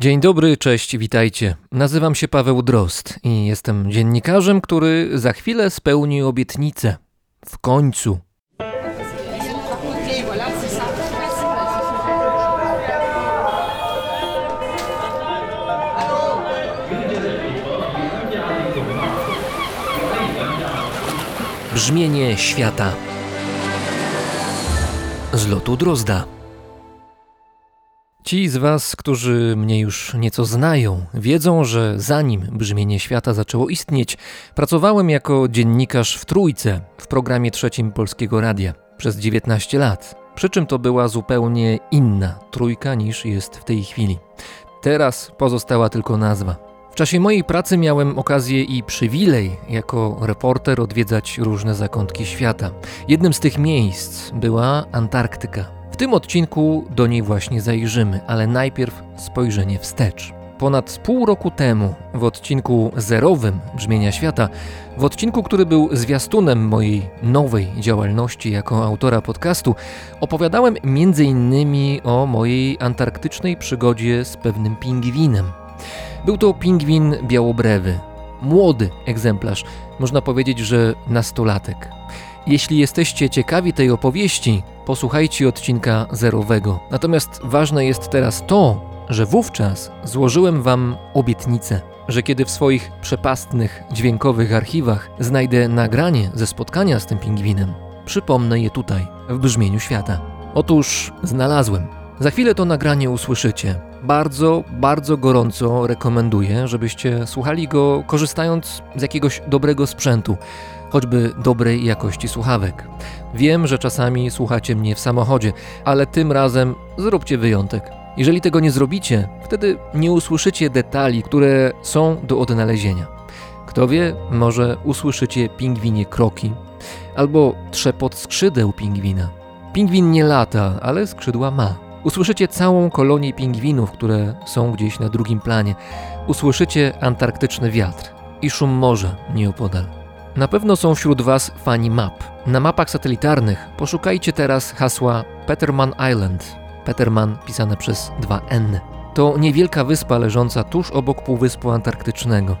Dzień dobry, cześć, witajcie. Nazywam się Paweł Drost i jestem dziennikarzem, który za chwilę spełni obietnicę. W końcu. Brzmienie świata. Z lotu Drozda. Ci z Was, którzy mnie już nieco znają, wiedzą, że zanim brzmienie świata zaczęło istnieć, pracowałem jako dziennikarz w Trójce w programie trzecim Polskiego Radia przez 19 lat. Przy czym to była zupełnie inna trójka niż jest w tej chwili. Teraz pozostała tylko nazwa. W czasie mojej pracy miałem okazję i przywilej jako reporter odwiedzać różne zakątki świata. Jednym z tych miejsc była Antarktyka. Tym odcinku do niej właśnie zajrzymy, ale najpierw spojrzenie wstecz. Ponad pół roku temu, w odcinku zerowym Brzmienia Świata, w odcinku, który był zwiastunem mojej nowej działalności jako autora podcastu, opowiadałem m.in. o mojej antarktycznej przygodzie z pewnym pingwinem. Był to pingwin białobrewy, młody egzemplarz, można powiedzieć, że nastolatek. Jeśli jesteście ciekawi tej opowieści, posłuchajcie odcinka zerowego. Natomiast ważne jest teraz to, że wówczas złożyłem Wam obietnicę, że kiedy w swoich przepastnych, dźwiękowych archiwach znajdę nagranie ze spotkania z tym pingwinem, przypomnę je tutaj, w brzmieniu świata. Otóż znalazłem. Za chwilę to nagranie usłyszycie. Bardzo, bardzo gorąco rekomenduję, żebyście słuchali go korzystając z jakiegoś dobrego sprzętu, choćby dobrej jakości słuchawek. Wiem, że czasami słuchacie mnie w samochodzie, ale tym razem zróbcie wyjątek. Jeżeli tego nie zrobicie, wtedy nie usłyszycie detali, które są do odnalezienia. Kto wie, może usłyszycie pingwinie kroki albo trzepot skrzydeł pingwina. Pingwin nie lata, ale skrzydła ma. Usłyszycie całą kolonię pingwinów, które są gdzieś na drugim planie. Usłyszycie antarktyczny wiatr i szum morza nieopodal. Na pewno są wśród Was fani map. Na mapach satelitarnych poszukajcie teraz hasła Peterman Island. Peterman pisane przez 2N. To niewielka wyspa leżąca tuż obok Półwyspu Antarktycznego.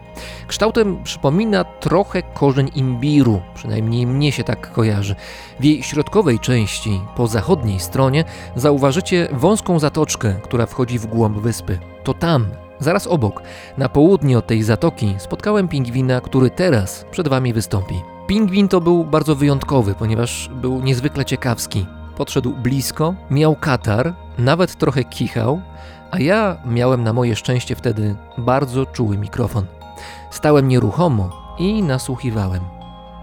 Kształtem przypomina trochę korzeń imbiru, przynajmniej mnie się tak kojarzy. W jej środkowej części, po zachodniej stronie, zauważycie wąską zatoczkę, która wchodzi w głąb wyspy. To tam, zaraz obok, na południe od tej zatoki, spotkałem pingwina, który teraz przed Wami wystąpi. Pingwin to był bardzo wyjątkowy, ponieważ był niezwykle ciekawski. Podszedł blisko, miał katar, nawet trochę kichał, a ja miałem na moje szczęście wtedy bardzo czuły mikrofon. Stałem nieruchomo i nasłuchiwałem.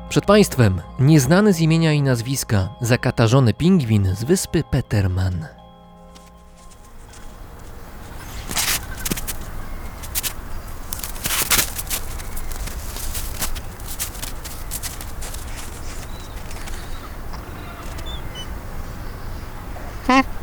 Przed Państwem nieznany z imienia i nazwiska, zakatarzony pingwin z wyspy Peterman. Huh.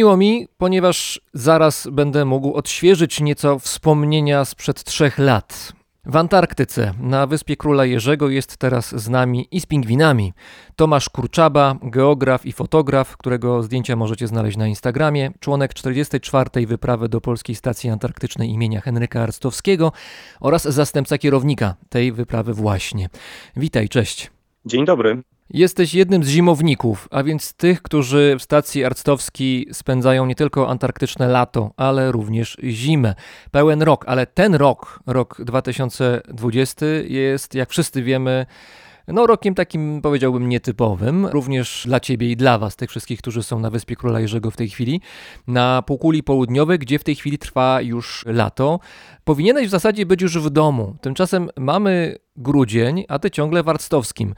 Miło mi, ponieważ zaraz będę mógł odświeżyć nieco wspomnienia sprzed trzech lat. W Antarktyce, na wyspie Króla Jerzego, jest teraz z nami i z pingwinami Tomasz Kurczaba, geograf i fotograf, którego zdjęcia możecie znaleźć na Instagramie, członek 44. wyprawy do Polskiej Stacji Antarktycznej imienia Henryka Arstowskiego oraz zastępca kierownika tej wyprawy właśnie. Witaj, cześć. Dzień dobry. Jesteś jednym z zimowników, a więc tych, którzy w stacji arctowskiej spędzają nie tylko antarktyczne lato, ale również zimę. Pełen rok, ale ten rok, rok 2020, jest, jak wszyscy wiemy, no rokiem takim powiedziałbym nietypowym, również dla ciebie i dla was, tych wszystkich, którzy są na Wyspie Króla Jerzego w tej chwili, na półkuli południowej, gdzie w tej chwili trwa już lato. Powinieneś w zasadzie być już w domu. Tymczasem mamy grudzień, a ty ciągle w Arctowskim.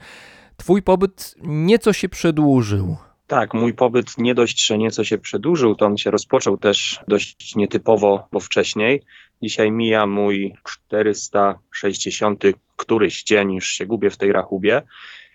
Twój pobyt nieco się przedłużył. Tak, mój pobyt nie dość, że nieco się przedłużył, to on się rozpoczął też dość nietypowo, bo wcześniej. Dzisiaj mija mój 460 któryś dzień, już się gubię w tej rachubie,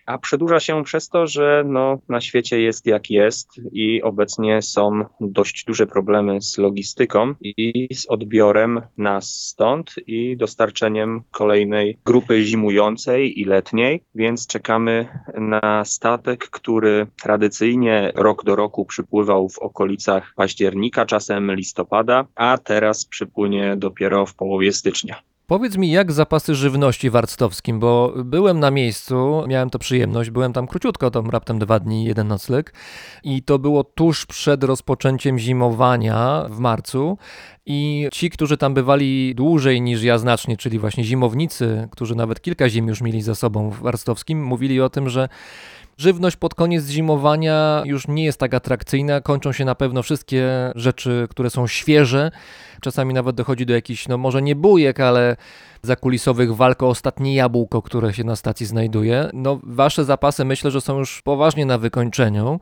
a przedłuża się przez to, że no, na świecie jest jak jest i obecnie są dość duże problemy z logistyką i z odbiorem nas stąd i dostarczeniem kolejnej grupy zimującej i letniej, więc czekamy na statek, który tradycyjnie rok do roku przypływał w okolicach października, czasem listopada, a teraz przypłynie dopiero w połowie stycznia. Powiedz mi, jak zapasy żywności w Arctowskim, bo byłem na miejscu, miałem to przyjemność, byłem tam króciutko, tam raptem dwa dni, jeden nocleg. I to było tuż przed rozpoczęciem zimowania w marcu. I ci, którzy tam bywali dłużej niż ja znacznie, czyli właśnie zimownicy, którzy nawet kilka zim już mieli za sobą w Arctowskim, mówili o tym, że Żywność pod koniec zimowania już nie jest tak atrakcyjna. Kończą się na pewno wszystkie rzeczy, które są świeże. Czasami nawet dochodzi do jakichś, no może nie bujek, ale zakulisowych walk o ostatnie jabłko, które się na stacji znajduje. No wasze zapasy myślę, że są już poważnie na wykończeniu,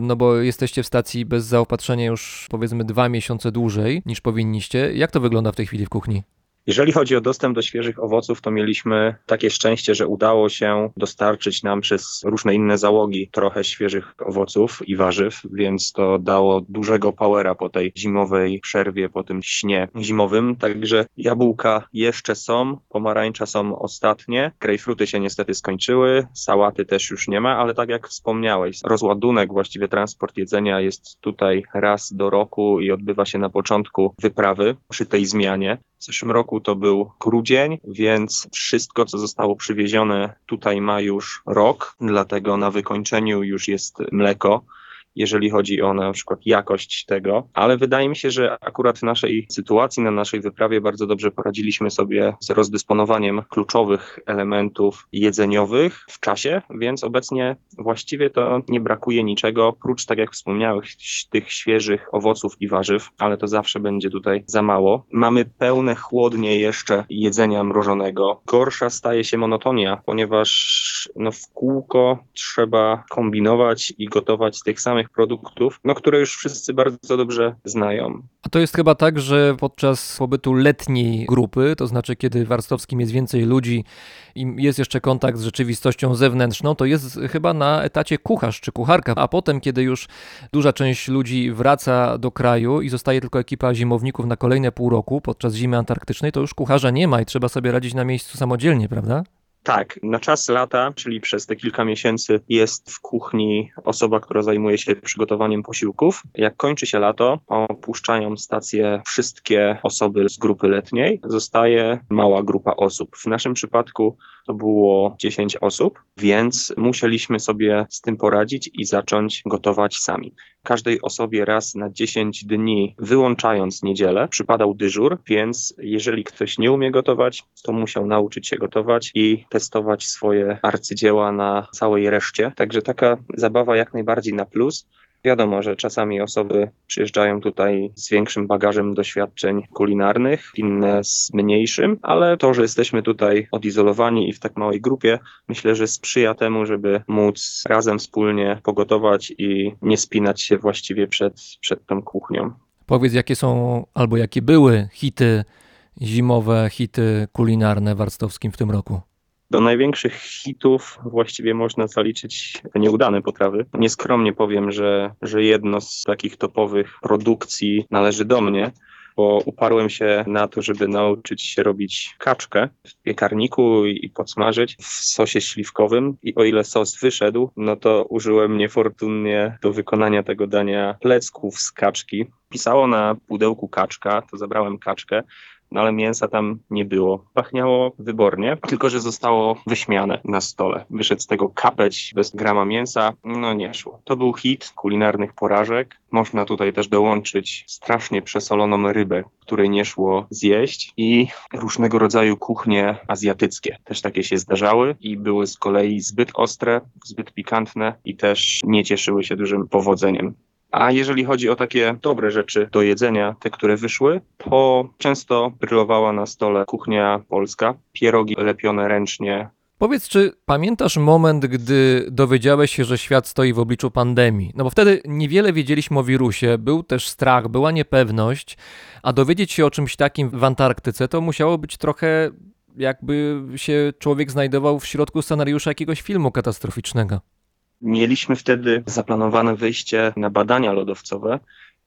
no bo jesteście w stacji bez zaopatrzenia już powiedzmy dwa miesiące dłużej niż powinniście. Jak to wygląda w tej chwili w kuchni? Jeżeli chodzi o dostęp do świeżych owoców, to mieliśmy takie szczęście, że udało się dostarczyć nam przez różne inne załogi trochę świeżych owoców i warzyw, więc to dało dużego powera po tej zimowej przerwie, po tym śnie zimowym. Także jabłka jeszcze są, pomarańcza są ostatnie, grejpfruty się niestety skończyły, sałaty też już nie ma, ale tak jak wspomniałeś, rozładunek, właściwie transport jedzenia jest tutaj raz do roku i odbywa się na początku wyprawy przy tej zmianie. W zeszłym roku to był grudzień, więc wszystko, co zostało przywiezione tutaj ma już rok, dlatego na wykończeniu już jest mleko jeżeli chodzi o na przykład jakość tego, ale wydaje mi się, że akurat w naszej sytuacji, na naszej wyprawie bardzo dobrze poradziliśmy sobie z rozdysponowaniem kluczowych elementów jedzeniowych w czasie, więc obecnie właściwie to nie brakuje niczego, prócz tak jak wspomniałeś, tych świeżych owoców i warzyw, ale to zawsze będzie tutaj za mało. Mamy pełne chłodnie jeszcze jedzenia mrożonego. Gorsza staje się monotonia, ponieważ no, w kółko trzeba kombinować i gotować tych samych produktów, no, które już wszyscy bardzo dobrze znają. A to jest chyba tak, że podczas pobytu letniej grupy, to znaczy kiedy w Warstowskim jest więcej ludzi i jest jeszcze kontakt z rzeczywistością zewnętrzną, to jest chyba na etacie kucharz czy kucharka, a potem, kiedy już duża część ludzi wraca do kraju i zostaje tylko ekipa zimowników na kolejne pół roku podczas zimy antarktycznej, to już kucharza nie ma i trzeba sobie radzić na miejscu samodzielnie, prawda? Tak, na czas lata, czyli przez te kilka miesięcy, jest w kuchni osoba, która zajmuje się przygotowaniem posiłków. Jak kończy się lato, opuszczają stację wszystkie osoby z grupy letniej, zostaje mała grupa osób. W naszym przypadku to było 10 osób, więc musieliśmy sobie z tym poradzić i zacząć gotować sami. Każdej osobie raz na 10 dni, wyłączając niedzielę, przypadał dyżur, więc jeżeli ktoś nie umie gotować, to musiał nauczyć się gotować i testować swoje arcydzieła na całej reszcie. Także taka zabawa jak najbardziej na plus. Wiadomo, że czasami osoby przyjeżdżają tutaj z większym bagażem doświadczeń kulinarnych, inne z mniejszym, ale to, że jesteśmy tutaj odizolowani i w tak małej grupie, myślę, że sprzyja temu, żeby móc razem wspólnie pogotować i nie spinać się właściwie przed, przed tą kuchnią. Powiedz, jakie są albo jakie były hity zimowe, hity kulinarne w Warstowskim w tym roku? Do największych hitów właściwie można zaliczyć nieudane potrawy. Nieskromnie powiem, że, że jedno z takich topowych produkcji należy do mnie, bo uparłem się na to, żeby nauczyć się robić kaczkę w piekarniku i podsmażyć w sosie śliwkowym. I o ile sos wyszedł, no to użyłem niefortunnie do wykonania tego dania plecków z kaczki. Pisało na pudełku kaczka, to zabrałem kaczkę no ale mięsa tam nie było. Pachniało wybornie, tylko że zostało wyśmiane na stole. Wyszedł z tego kapeć bez grama mięsa, no nie szło. To był hit kulinarnych porażek. Można tutaj też dołączyć strasznie przesoloną rybę, której nie szło zjeść i różnego rodzaju kuchnie azjatyckie. Też takie się zdarzały i były z kolei zbyt ostre, zbyt pikantne i też nie cieszyły się dużym powodzeniem. A jeżeli chodzi o takie dobre rzeczy do jedzenia, te, które wyszły, to często brylowała na stole kuchnia polska, pierogi lepione ręcznie. Powiedz, czy pamiętasz moment, gdy dowiedziałeś się, że świat stoi w obliczu pandemii? No bo wtedy niewiele wiedzieliśmy o wirusie, był też strach, była niepewność, a dowiedzieć się o czymś takim w Antarktyce to musiało być trochę jakby się człowiek znajdował w środku scenariusza jakiegoś filmu katastroficznego. Mieliśmy wtedy zaplanowane wyjście na badania lodowcowe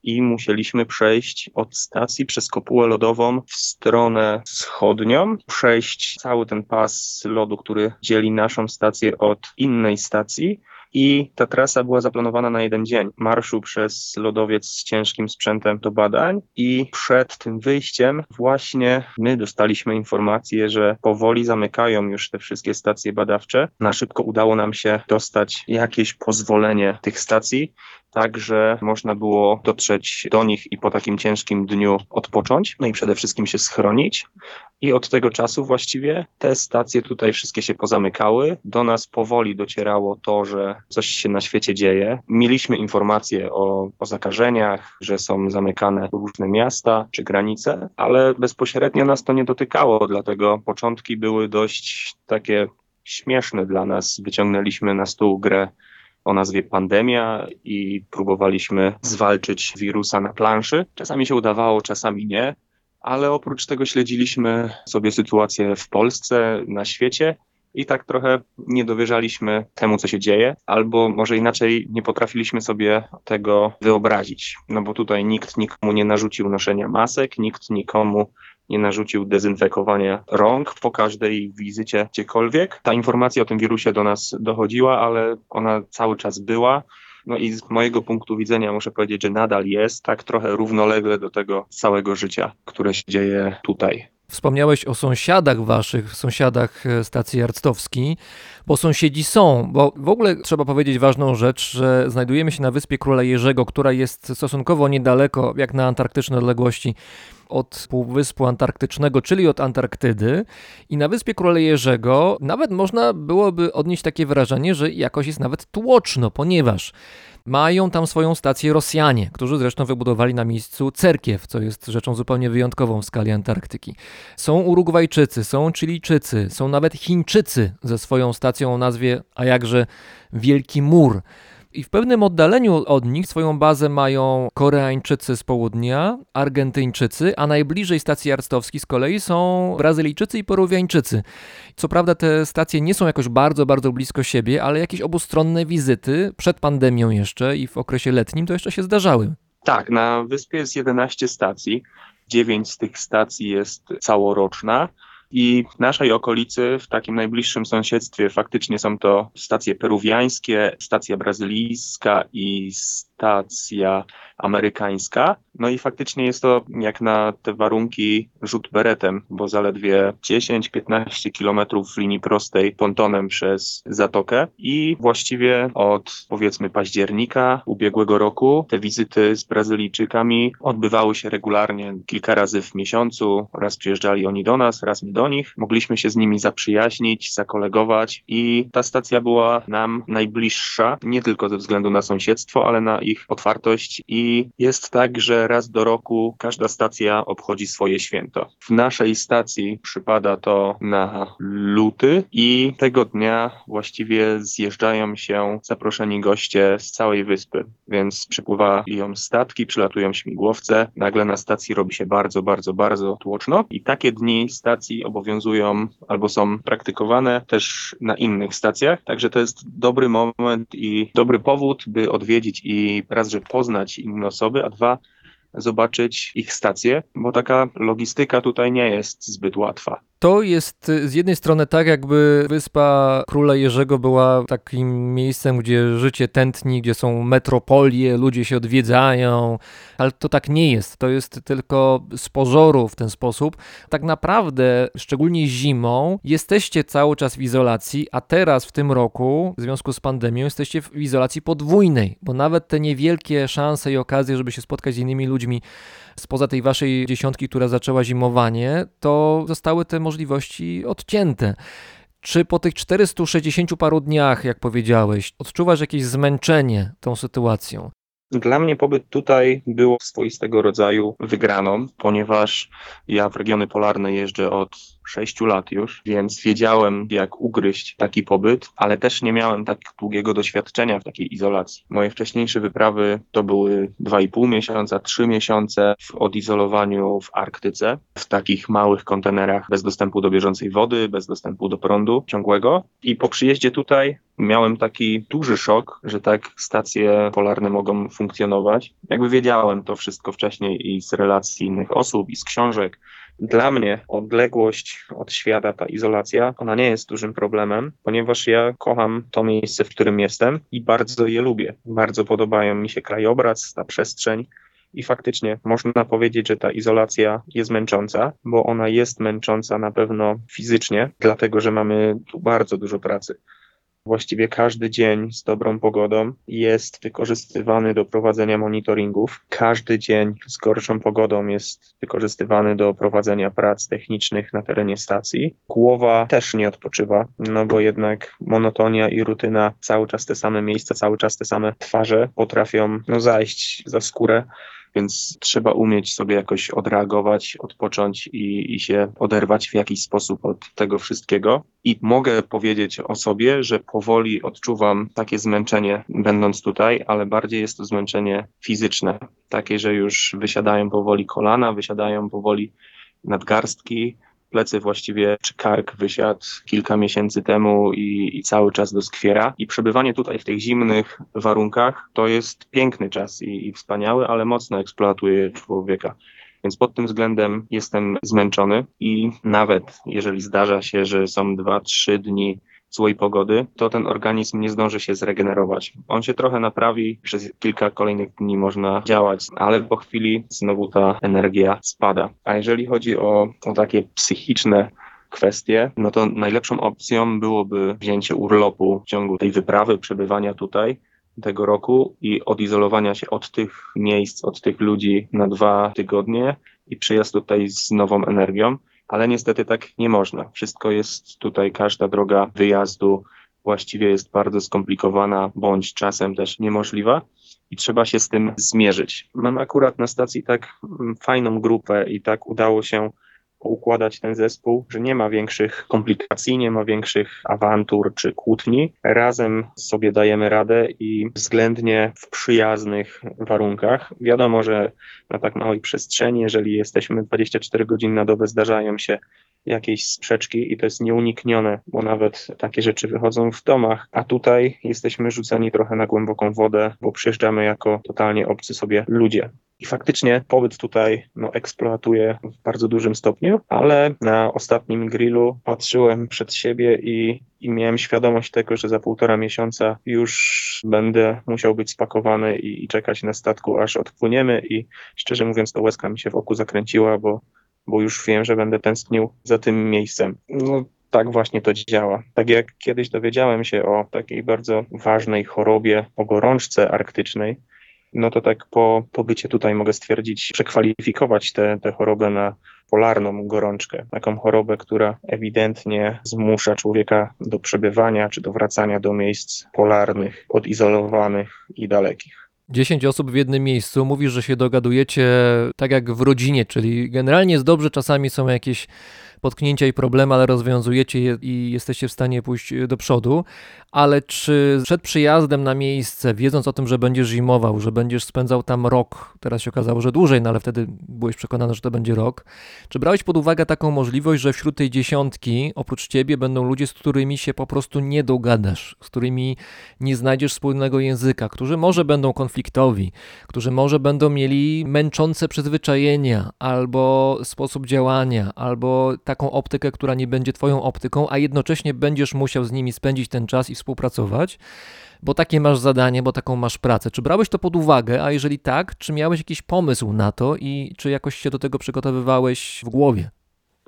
i musieliśmy przejść od stacji przez kopułę lodową w stronę wschodnią, przejść cały ten pas lodu, który dzieli naszą stację od innej stacji i ta trasa była zaplanowana na jeden dzień marszu przez lodowiec z ciężkim sprzętem do badań i przed tym wyjściem właśnie my dostaliśmy informację, że powoli zamykają już te wszystkie stacje badawcze. Na szybko udało nam się dostać jakieś pozwolenie tych stacji tak, że można było dotrzeć do nich i po takim ciężkim dniu odpocząć, no i przede wszystkim się schronić. I od tego czasu właściwie te stacje tutaj wszystkie się pozamykały. Do nas powoli docierało to, że coś się na świecie dzieje. Mieliśmy informacje o, o zakażeniach, że są zamykane różne miasta czy granice, ale bezpośrednio nas to nie dotykało, dlatego początki były dość takie śmieszne dla nas. Wyciągnęliśmy na stół grę o nazwie pandemia i próbowaliśmy zwalczyć wirusa na planszy. Czasami się udawało, czasami nie, ale oprócz tego śledziliśmy sobie sytuację w Polsce, na świecie i tak trochę nie dowierzaliśmy temu, co się dzieje, albo może inaczej nie potrafiliśmy sobie tego wyobrazić. No bo tutaj nikt nikomu nie narzucił noszenia masek, nikt nikomu nie narzucił dezynfekowania rąk po każdej wizycie gdziekolwiek. Ta informacja o tym wirusie do nas dochodziła, ale ona cały czas była. No i z mojego punktu widzenia muszę powiedzieć, że nadal jest tak trochę równolegle do tego całego życia, które się dzieje tutaj. Wspomniałeś o sąsiadach waszych, sąsiadach e, stacji Arctowski, bo sąsiedzi są, bo w ogóle trzeba powiedzieć ważną rzecz, że znajdujemy się na wyspie Króla Jerzego, która jest stosunkowo niedaleko, jak na antarktyczne odległości, od Półwyspu Antarktycznego, czyli od Antarktydy. I na wyspie Króla Jerzego nawet można byłoby odnieść takie wrażenie, że jakoś jest nawet tłoczno, ponieważ mają tam swoją stację Rosjanie, którzy zresztą wybudowali na miejscu cerkiew, co jest rzeczą zupełnie wyjątkową w skali Antarktyki. Są Urugwajczycy, są Chilijczycy, są nawet Chińczycy ze swoją stacją o nazwie, a jakże Wielki Mur. I w pewnym oddaleniu od nich swoją bazę mają Koreańczycy z południa, Argentyńczycy, a najbliżej stacji Arstowskiej z kolei są Brazylijczycy i Peruwiańczycy. Co prawda te stacje nie są jakoś bardzo, bardzo blisko siebie, ale jakieś obustronne wizyty przed pandemią jeszcze i w okresie letnim to jeszcze się zdarzały. Tak, na wyspie jest 11 stacji. 9 z tych stacji jest całoroczna. I w naszej okolicy, w takim najbliższym sąsiedztwie, faktycznie są to stacje peruwiańskie, stacja brazylijska i stacja amerykańska. No i faktycznie jest to jak na te warunki rzut beretem, bo zaledwie 10-15 kilometrów w linii prostej pontonem przez zatokę i właściwie od powiedzmy października ubiegłego roku te wizyty z Brazylijczykami odbywały się regularnie kilka razy w miesiącu. Raz przyjeżdżali oni do nas, raz my do nich. Mogliśmy się z nimi zaprzyjaźnić, zakolegować i ta stacja była nam najbliższa, nie tylko ze względu na sąsiedztwo, ale na ich otwartość i jest tak, że raz do roku każda stacja obchodzi swoje święto. W naszej stacji przypada to na luty i tego dnia właściwie zjeżdżają się zaproszeni goście z całej wyspy, więc przypływają statki, przylatują śmigłowce, nagle na stacji robi się bardzo, bardzo, bardzo tłoczno i takie dni stacji obowiązują albo są praktykowane też na innych stacjach, także to jest dobry moment i dobry powód, by odwiedzić i raz, że poznać inne osoby, a dwa, zobaczyć ich stację, bo taka logistyka tutaj nie jest zbyt łatwa. To jest y, z jednej strony tak, jakby wyspa Króla Jerzego była takim miejscem, gdzie życie tętni, gdzie są metropolie, ludzie się odwiedzają, ale to tak nie jest. To jest tylko z pozoru w ten sposób. Tak naprawdę, szczególnie zimą, jesteście cały czas w izolacji, a teraz w tym roku, w związku z pandemią, jesteście w izolacji podwójnej, bo nawet te niewielkie szanse i okazje, żeby się spotkać z innymi ludźmi, spoza tej waszej dziesiątki, która zaczęła zimowanie, to zostały te możliwości odcięte. Czy po tych 460 paru dniach, jak powiedziałeś, odczuwasz jakieś zmęczenie tą sytuacją? Dla mnie pobyt tutaj był swoistego rodzaju wygraną, ponieważ ja w regiony polarne jeżdżę od sześciu lat już, więc wiedziałem, jak ugryźć taki pobyt, ale też nie miałem tak długiego doświadczenia w takiej izolacji. Moje wcześniejsze wyprawy to były dwa i pół miesiąca, trzy miesiące w odizolowaniu w Arktyce, w takich małych kontenerach bez dostępu do bieżącej wody, bez dostępu do prądu ciągłego. I po przyjeździe tutaj miałem taki duży szok, że tak stacje polarne mogą funkcjonować. Jakby wiedziałem to wszystko wcześniej i z relacji innych osób, i z książek, dla mnie odległość od świata, ta izolacja, ona nie jest dużym problemem, ponieważ ja kocham to miejsce, w którym jestem i bardzo je lubię. Bardzo podobają mi się krajobraz, ta przestrzeń. I faktycznie można powiedzieć, że ta izolacja jest męcząca, bo ona jest męcząca na pewno fizycznie, dlatego że mamy tu bardzo dużo pracy. Właściwie każdy dzień z dobrą pogodą jest wykorzystywany do prowadzenia monitoringów. Każdy dzień z gorszą pogodą jest wykorzystywany do prowadzenia prac technicznych na terenie stacji. Głowa też nie odpoczywa, no bo jednak monotonia i rutyna, cały czas te same miejsca, cały czas te same twarze potrafią no, zajść za skórę więc trzeba umieć sobie jakoś odreagować, odpocząć i, i się oderwać w jakiś sposób od tego wszystkiego. I mogę powiedzieć o sobie, że powoli odczuwam takie zmęczenie, będąc tutaj, ale bardziej jest to zmęczenie fizyczne, takie, że już wysiadają powoli kolana, wysiadają powoli nadgarstki, plecy właściwie, czy kark wysiadł kilka miesięcy temu i, i, cały czas doskwiera. I przebywanie tutaj w tych zimnych warunkach to jest piękny czas i, i wspaniały, ale mocno eksploatuje człowieka. Więc pod tym względem jestem zmęczony i nawet jeżeli zdarza się, że są dwa, trzy dni złej pogody, to ten organizm nie zdąży się zregenerować. On się trochę naprawi, przez kilka kolejnych dni można działać, ale po chwili znowu ta energia spada. A jeżeli chodzi o, o takie psychiczne kwestie, no to najlepszą opcją byłoby wzięcie urlopu w ciągu tej wyprawy, przebywania tutaj tego roku i odizolowania się od tych miejsc, od tych ludzi na dwa tygodnie i przyjazd tutaj z nową energią ale niestety tak nie można. Wszystko jest tutaj, każda droga wyjazdu właściwie jest bardzo skomplikowana, bądź czasem też niemożliwa i trzeba się z tym zmierzyć. Mam akurat na stacji tak mm, fajną grupę i tak udało się układać ten zespół, że nie ma większych komplikacji, nie ma większych awantur czy kłótni. Razem sobie dajemy radę i względnie w przyjaznych warunkach. Wiadomo, że na tak małej przestrzeni, jeżeli jesteśmy 24 godziny na dobę, zdarzają się jakieś sprzeczki i to jest nieuniknione, bo nawet takie rzeczy wychodzą w domach, a tutaj jesteśmy rzuceni trochę na głęboką wodę, bo przyjeżdżamy jako totalnie obcy sobie ludzie. I faktycznie pobyt tutaj no, eksploatuje w bardzo dużym stopniu, ale na ostatnim grillu patrzyłem przed siebie i, i miałem świadomość tego, że za półtora miesiąca już będę musiał być spakowany i, i czekać na statku, aż odpłyniemy. I szczerze mówiąc, to łezka mi się w oku zakręciła, bo, bo już wiem, że będę tęsknił za tym miejscem. No, tak właśnie to działa. Tak jak kiedyś dowiedziałem się o takiej bardzo ważnej chorobie, o gorączce arktycznej, no to tak po pobycie tutaj mogę stwierdzić, przekwalifikować tę chorobę na polarną gorączkę, taką chorobę, która ewidentnie zmusza człowieka do przebywania czy do wracania do miejsc polarnych, odizolowanych i dalekich. 10 osób w jednym miejscu, mówisz, że się dogadujecie tak jak w rodzinie, czyli generalnie jest dobrze, czasami są jakieś potknięcia i problemy, ale rozwiązujecie je i jesteście w stanie pójść do przodu. Ale czy przed przyjazdem na miejsce, wiedząc o tym, że będziesz zimował, że będziesz spędzał tam rok, teraz się okazało, że dłużej, no ale wtedy byłeś przekonany, że to będzie rok, czy brałeś pod uwagę taką możliwość, że wśród tej dziesiątki, oprócz ciebie, będą ludzie, z którymi się po prostu nie dogadasz, z którymi nie znajdziesz wspólnego języka, którzy może będą konfliktowi, którzy może będą mieli męczące przyzwyczajenia, albo sposób działania, albo taką optykę, która nie będzie twoją optyką, a jednocześnie będziesz musiał z nimi spędzić ten czas i współpracować, bo takie masz zadanie, bo taką masz pracę. Czy brałeś to pod uwagę, a jeżeli tak, czy miałeś jakiś pomysł na to i czy jakoś się do tego przygotowywałeś w głowie?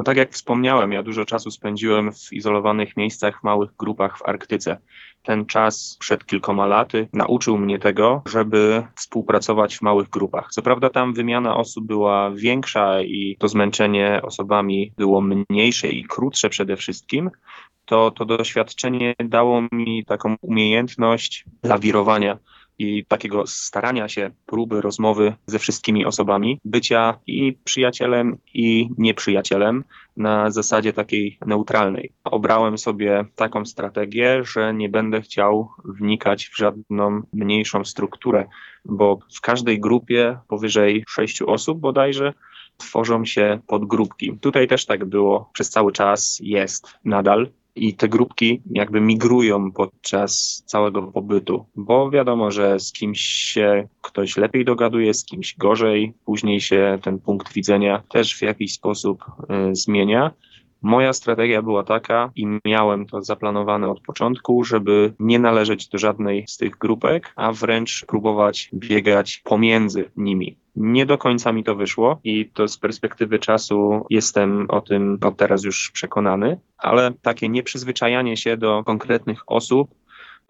No tak jak wspomniałem, ja dużo czasu spędziłem w izolowanych miejscach, w małych grupach w Arktyce. Ten czas przed kilkoma laty nauczył mnie tego, żeby współpracować w małych grupach. Co prawda tam wymiana osób była większa i to zmęczenie osobami było mniejsze i krótsze przede wszystkim, to to doświadczenie dało mi taką umiejętność lawirowania i takiego starania się, próby rozmowy ze wszystkimi osobami, bycia i przyjacielem, i nieprzyjacielem na zasadzie takiej neutralnej. Obrałem sobie taką strategię, że nie będę chciał wnikać w żadną mniejszą strukturę, bo w każdej grupie powyżej sześciu osób bodajże tworzą się podgrupki. Tutaj też tak było przez cały czas, jest nadal i te grupki jakby migrują podczas całego pobytu, bo wiadomo, że z kimś się ktoś lepiej dogaduje, z kimś gorzej, później się ten punkt widzenia też w jakiś sposób y, zmienia. Moja strategia była taka i miałem to zaplanowane od początku, żeby nie należeć do żadnej z tych grupek, a wręcz próbować biegać pomiędzy nimi. Nie do końca mi to wyszło i to z perspektywy czasu jestem o tym od teraz już przekonany, ale takie nieprzyzwyczajanie się do konkretnych osób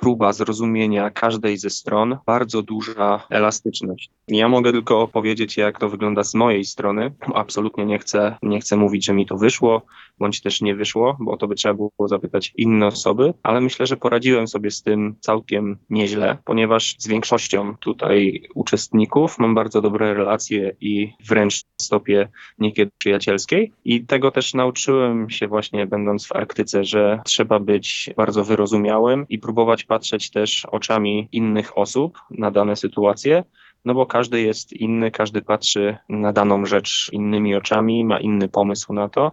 próba zrozumienia każdej ze stron, bardzo duża elastyczność. Ja mogę tylko opowiedzieć, jak to wygląda z mojej strony. Absolutnie nie chcę, nie chcę mówić, że mi to wyszło, bądź też nie wyszło, bo to by trzeba było zapytać inne osoby, ale myślę, że poradziłem sobie z tym całkiem nieźle, ponieważ z większością tutaj uczestników mam bardzo dobre relacje i wręcz stopie niekiedy przyjacielskiej. I tego też nauczyłem się właśnie będąc w Arktyce, że trzeba być bardzo wyrozumiałym i próbować patrzeć też oczami innych osób na dane sytuacje, no bo każdy jest inny, każdy patrzy na daną rzecz innymi oczami, ma inny pomysł na to.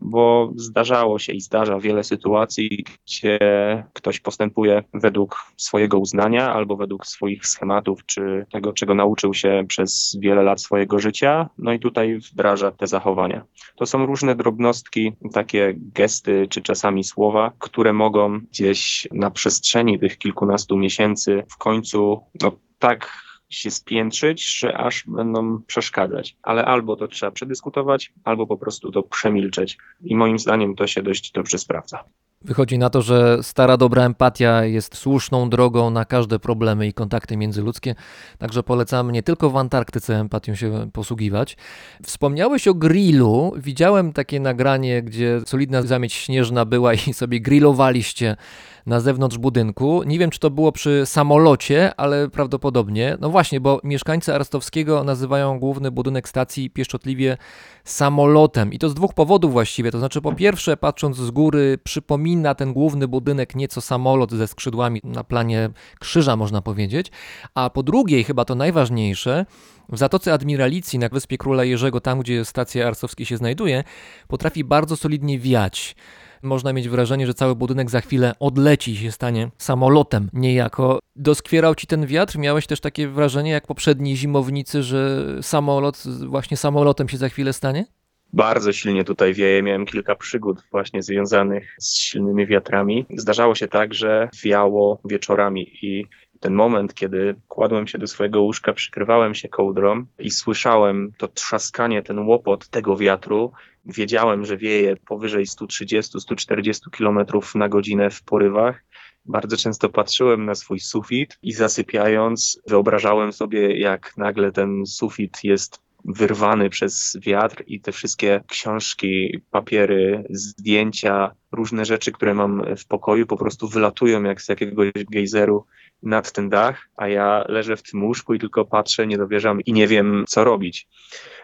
Bo zdarzało się i zdarza wiele sytuacji, gdzie ktoś postępuje według swojego uznania albo według swoich schematów, czy tego, czego nauczył się przez wiele lat swojego życia, no i tutaj wdraża te zachowania. To są różne drobnostki, takie gesty, czy czasami słowa, które mogą gdzieś na przestrzeni tych kilkunastu miesięcy w końcu, no tak się spiętrzyć, że aż będą przeszkadzać. Ale albo to trzeba przedyskutować, albo po prostu to przemilczeć. I moim zdaniem to się dość dobrze sprawdza. Wychodzi na to, że stara dobra empatia jest słuszną drogą na każde problemy i kontakty międzyludzkie, także polecamy nie tylko w Antarktyce empatią się posługiwać. Wspomniałeś o grillu. Widziałem takie nagranie, gdzie solidna zamieć śnieżna była i sobie grillowaliście na zewnątrz budynku. Nie wiem, czy to było przy samolocie, ale prawdopodobnie. No właśnie, bo mieszkańcy Arstowskiego nazywają główny budynek stacji pieszczotliwie samolotem. I to z dwóch powodów właściwie. To znaczy, po pierwsze, patrząc z góry, przypomina ten główny budynek nieco samolot ze skrzydłami na planie krzyża, można powiedzieć. A po drugie, chyba to najważniejsze, w Zatoce Admiralicji na Wyspie Króla Jerzego, tam gdzie stacja Arstowskiej się znajduje, potrafi bardzo solidnie wiać można mieć wrażenie, że cały budynek za chwilę odleci się stanie samolotem niejako. Doskwierał ci ten wiatr? Miałeś też takie wrażenie jak poprzedni zimownicy, że samolot właśnie samolotem się za chwilę stanie? Bardzo silnie tutaj wieje. Miałem kilka przygód właśnie związanych z silnymi wiatrami. Zdarzało się tak, że wiało wieczorami i ten moment, kiedy kładłem się do swojego łóżka, przykrywałem się kołdrą i słyszałem to trzaskanie, ten łopot tego wiatru, wiedziałem, że wieje powyżej 130-140 km na godzinę w porywach. Bardzo często patrzyłem na swój sufit i zasypiając, wyobrażałem sobie, jak nagle ten sufit jest wyrwany przez wiatr i te wszystkie książki, papiery, zdjęcia, różne rzeczy, które mam w pokoju, po prostu wylatują jak z jakiegoś gejzeru nad ten dach, a ja leżę w tym łóżku i tylko patrzę, nie dowierzam i nie wiem, co robić.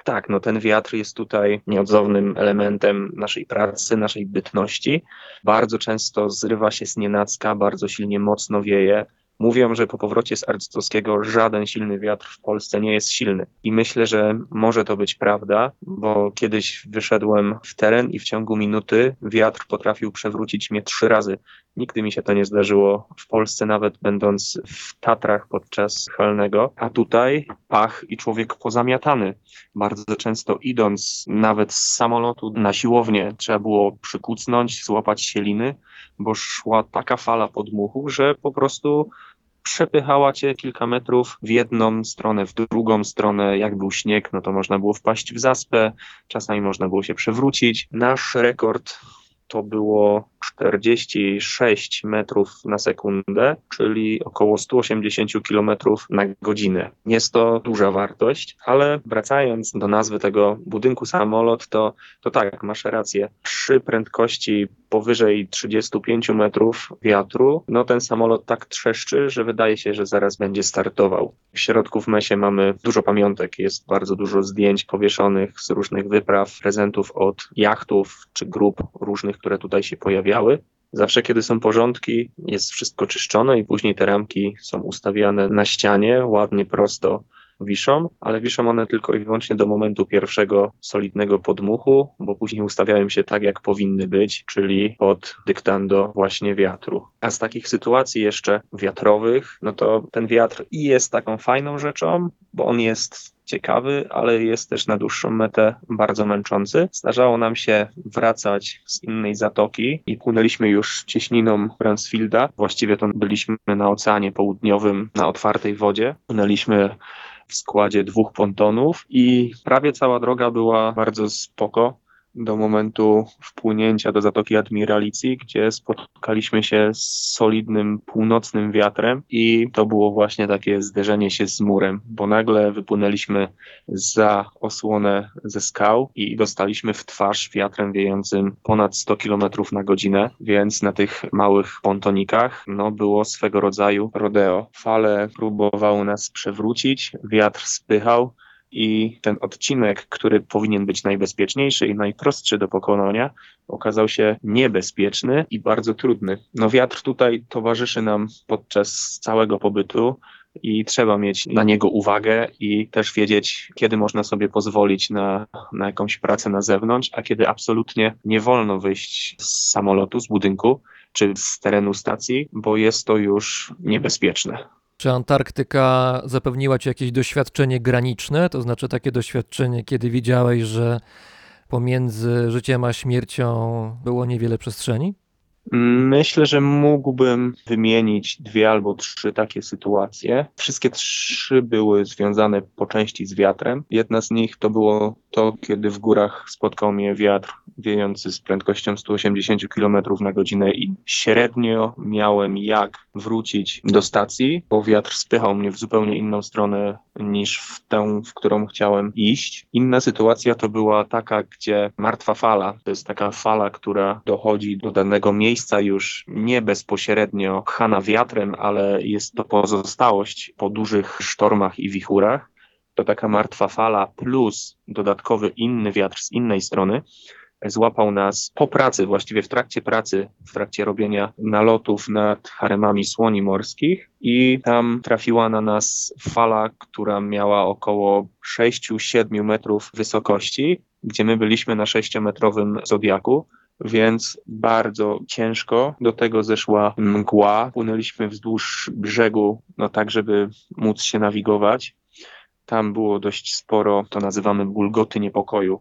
Tak, no ten wiatr jest tutaj nieodzownym elementem naszej pracy, naszej bytności. Bardzo często zrywa się z nienacka, bardzo silnie mocno wieje. Mówią, że po powrocie z Arctowskiego żaden silny wiatr w Polsce nie jest silny. I myślę, że może to być prawda, bo kiedyś wyszedłem w teren i w ciągu minuty wiatr potrafił przewrócić mnie trzy razy. Nigdy mi się to nie zdarzyło w Polsce, nawet będąc w Tatrach podczas halnego. A tutaj pach i człowiek pozamiatany. Bardzo często idąc nawet z samolotu na siłownię, trzeba było przykucnąć, złapać sieliny, bo szła taka fala podmuchu, że po prostu przepychała cię kilka metrów w jedną stronę, w drugą stronę. Jak był śnieg, no to można było wpaść w zaspę, czasami można było się przewrócić. Nasz rekord to było 46 metrów na sekundę, czyli około 180 km na godzinę. Jest to duża wartość, ale wracając do nazwy tego budynku samolot, to, to tak, masz rację. Przy prędkości powyżej 35 metrów wiatru, no ten samolot tak trzeszczy, że wydaje się, że zaraz będzie startował. W środku w mesie mamy dużo pamiątek, jest bardzo dużo zdjęć powieszonych z różnych wypraw, prezentów od jachtów czy grup różnych, które tutaj się Zawsze, kiedy są porządki, jest wszystko czyszczone i później te ramki są ustawiane na ścianie, ładnie, prosto wiszą, ale wiszą one tylko i wyłącznie do momentu pierwszego solidnego podmuchu, bo później ustawiają się tak, jak powinny być, czyli pod dyktando właśnie wiatru. A z takich sytuacji jeszcze wiatrowych, no to ten wiatr i jest taką fajną rzeczą, bo on jest ciekawy, ale jest też na dłuższą metę bardzo męczący. Zdarzało nam się wracać z innej zatoki i płynęliśmy już cieśniną Bransfielda. Właściwie to byliśmy na Oceanie Południowym, na otwartej wodzie. Płynęliśmy w składzie dwóch pontonów i prawie cała droga była bardzo spoko do momentu wpłynięcia do Zatoki Admiralicji, gdzie spotkaliśmy się z solidnym północnym wiatrem i to było właśnie takie zderzenie się z murem, bo nagle wypłynęliśmy za osłonę ze skał i dostaliśmy w twarz wiatrem wiejącym ponad 100 km na godzinę, więc na tych małych pontonikach no, było swego rodzaju rodeo. Fale próbowały nas przewrócić, wiatr spychał, i ten odcinek, który powinien być najbezpieczniejszy i najprostszy do pokonania, okazał się niebezpieczny i bardzo trudny. No wiatr tutaj towarzyszy nam podczas całego pobytu. i trzeba mieć na niego uwagę i też wiedzieć, kiedy można sobie pozwolić na, na jakąś pracę na zewnątrz, a kiedy absolutnie nie wolno wyjść z samolotu, z budynku czy z terenu stacji, bo jest to już niebezpieczne. Czy Antarktyka zapewniła ci jakieś doświadczenie graniczne, to znaczy takie doświadczenie, kiedy widziałeś, że pomiędzy życiem a śmiercią było niewiele przestrzeni? Myślę, że mógłbym wymienić dwie albo trzy takie sytuacje. Wszystkie trzy były związane po części z wiatrem. Jedna z nich to było to, kiedy w górach spotkał mnie wiatr wiejący z prędkością 180 km na godzinę i średnio miałem jak wrócić do stacji, bo wiatr spychał mnie w zupełnie inną stronę niż w tę, w którą chciałem iść. Inna sytuacja to była taka, gdzie martwa fala, to jest taka fala, która dochodzi do danego miejsca już nie bezpośrednio pchana wiatrem, ale jest to pozostałość po dużych sztormach i wichurach. To taka martwa fala plus dodatkowy inny wiatr z innej strony złapał nas po pracy, właściwie w trakcie pracy, w trakcie robienia nalotów nad haremami słoni morskich i tam trafiła na nas fala, która miała około 6-7 metrów wysokości, gdzie my byliśmy na 6-metrowym zodiaku więc bardzo ciężko. Do tego zeszła mgła. Płynęliśmy wzdłuż brzegu, no tak, żeby móc się nawigować. Tam było dość sporo, to nazywamy bulgoty niepokoju,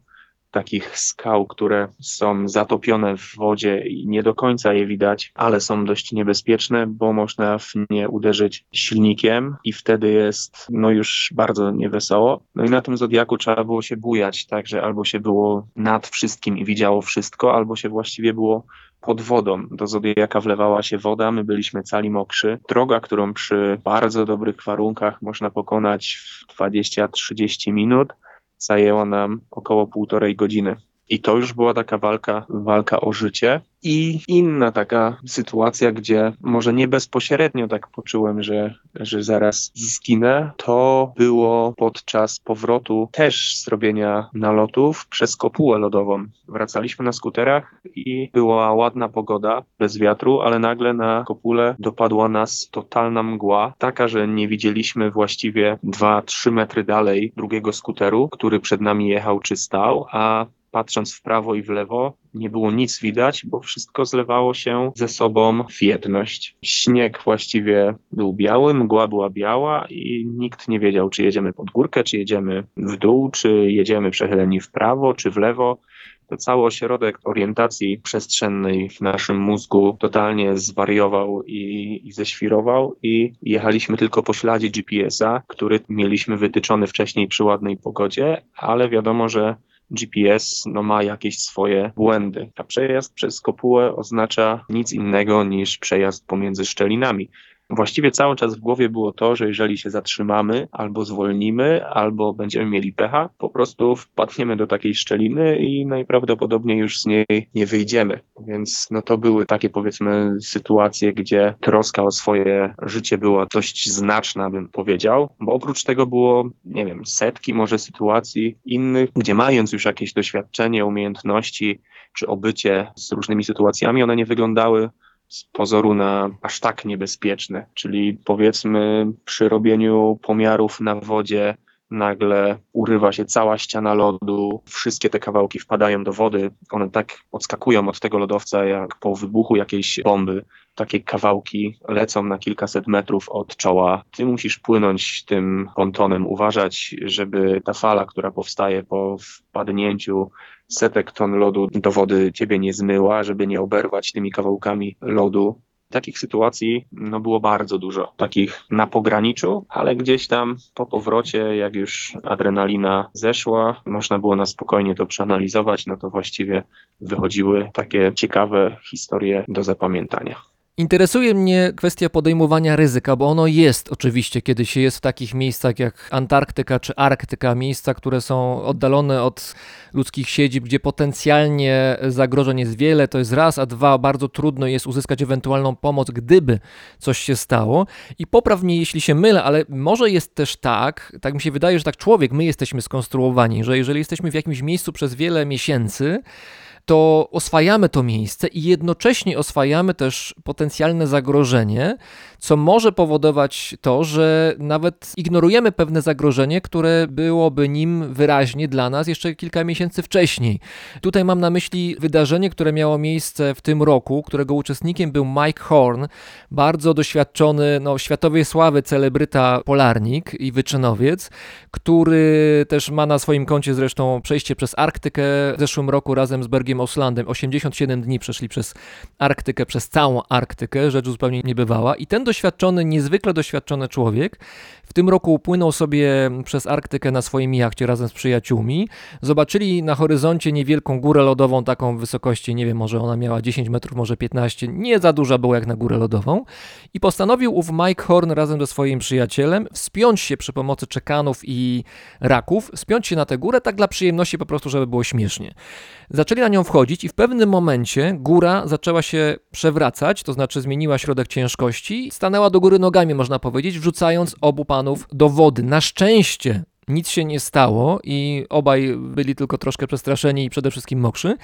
takich skał, które są zatopione w wodzie i nie do końca je widać, ale są dość niebezpieczne, bo można w nie uderzyć silnikiem i wtedy jest no już bardzo niewesoło. No i na tym Zodiaku trzeba było się bujać, także albo się było nad wszystkim i widziało wszystko, albo się właściwie było pod wodą. Do Zodiaka wlewała się woda, my byliśmy cali mokrzy. Droga, którą przy bardzo dobrych warunkach można pokonać w 20-30 minut, zajęło nam około półtorej godziny. I to już była taka walka, walka o życie. I inna taka sytuacja, gdzie może nie bezpośrednio tak poczułem, że, że zaraz zginę, to było podczas powrotu też zrobienia nalotów przez kopułę lodową. Wracaliśmy na skuterach i była ładna pogoda, bez wiatru, ale nagle na kopule dopadła nas totalna mgła, taka, że nie widzieliśmy właściwie 2-3 metry dalej drugiego skuteru, który przed nami jechał czy stał, a patrząc w prawo i w lewo, nie było nic widać, bo wszystko zlewało się ze sobą w jedność. Śnieg właściwie był biały, mgła była biała i nikt nie wiedział, czy jedziemy pod górkę, czy jedziemy w dół, czy jedziemy przechyleni w prawo, czy w lewo. To cały ośrodek orientacji przestrzennej w naszym mózgu totalnie zwariował i, i ześwirował i jechaliśmy tylko po śladzie GPS-a, który mieliśmy wytyczony wcześniej przy ładnej pogodzie, ale wiadomo, że GPS no, ma jakieś swoje błędy. A przejazd przez kopułę oznacza nic innego niż przejazd pomiędzy szczelinami. Właściwie cały czas w głowie było to, że jeżeli się zatrzymamy, albo zwolnimy, albo będziemy mieli pecha, po prostu wpadniemy do takiej szczeliny i najprawdopodobniej już z niej nie wyjdziemy. Więc no to były takie powiedzmy sytuacje, gdzie troska o swoje życie była dość znaczna, bym powiedział, bo oprócz tego było, nie wiem, setki może sytuacji innych, gdzie mając już jakieś doświadczenie, umiejętności czy obycie z różnymi sytuacjami, one nie wyglądały z pozoru na aż tak niebezpieczne. Czyli powiedzmy przy robieniu pomiarów na wodzie nagle urywa się cała ściana lodu, wszystkie te kawałki wpadają do wody, one tak odskakują od tego lodowca jak po wybuchu jakiejś bomby. Takie kawałki lecą na kilkaset metrów od czoła. Ty musisz płynąć tym pontonem, uważać, żeby ta fala, która powstaje po wpadnięciu setek ton lodu do wody ciebie nie zmyła, żeby nie oberwać tymi kawałkami lodu. Takich sytuacji no, było bardzo dużo, takich na pograniczu, ale gdzieś tam po powrocie, jak już adrenalina zeszła, można było na spokojnie to przeanalizować, no to właściwie wychodziły takie ciekawe historie do zapamiętania. Interesuje mnie kwestia podejmowania ryzyka, bo ono jest oczywiście, kiedy się jest w takich miejscach jak Antarktyka czy Arktyka, miejsca, które są oddalone od ludzkich siedzib, gdzie potencjalnie zagrożeń jest wiele, to jest raz, a dwa, bardzo trudno jest uzyskać ewentualną pomoc, gdyby coś się stało. I popraw mnie, jeśli się mylę, ale może jest też tak, tak mi się wydaje, że tak człowiek, my jesteśmy skonstruowani, że jeżeli jesteśmy w jakimś miejscu przez wiele miesięcy, to oswajamy to miejsce i jednocześnie oswajamy też potencjalne zagrożenie, co może powodować to, że nawet ignorujemy pewne zagrożenie, które byłoby nim wyraźnie dla nas jeszcze kilka miesięcy wcześniej. Tutaj mam na myśli wydarzenie, które miało miejsce w tym roku, którego uczestnikiem był Mike Horn, bardzo doświadczony, no, światowej sławy celebryta polarnik i wyczynowiec, który też ma na swoim koncie zresztą przejście przez Arktykę w zeszłym roku razem z Bergiem Oslandem. 87 dni przeszli przez Arktykę, przez całą Arktykę, rzecz zupełnie niebywała. I ten doświadczony, niezwykle doświadczony człowiek w tym roku upłynął sobie przez Arktykę na swoim jachcie razem z przyjaciółmi. Zobaczyli na horyzoncie niewielką górę lodową, taką wysokości, nie wiem, może ona miała 10 metrów, może 15, nie za duża była jak na górę lodową. I postanowił ów Mike Horn razem ze swoim przyjacielem wspiąć się przy pomocy czekanów i raków, spiąć się na tę górę tak dla przyjemności po prostu, żeby było śmiesznie. Zaczęli na nią wchodzić i w pewnym momencie góra zaczęła się przewracać, to znaczy zmieniła środek ciężkości, stanęła do góry nogami, można powiedzieć, wrzucając obu panów do wody. Na szczęście nic się nie stało i obaj byli tylko troszkę przestraszeni i przede wszystkim mokrzy,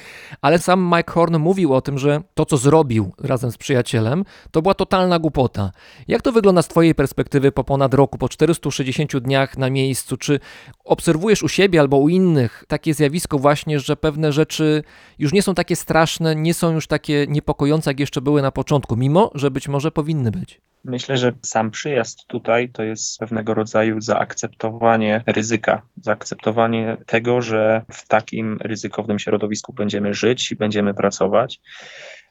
ale sam Mike Horn mówił o tym, że to, co zrobił razem z przyjacielem, to była totalna głupota. Jak to wygląda z Twojej perspektywy po ponad roku, po 460 dniach na miejscu? Czy obserwujesz u siebie albo u innych takie zjawisko właśnie, że pewne rzeczy już nie są takie straszne, nie są już takie niepokojące, jak jeszcze były na początku, mimo że być może powinny być? Myślę, że sam przyjazd tutaj to jest pewnego rodzaju zaakceptowanie ryzyka, zaakceptowanie tego, że w takim ryzykownym środowisku będziemy żyć i będziemy pracować.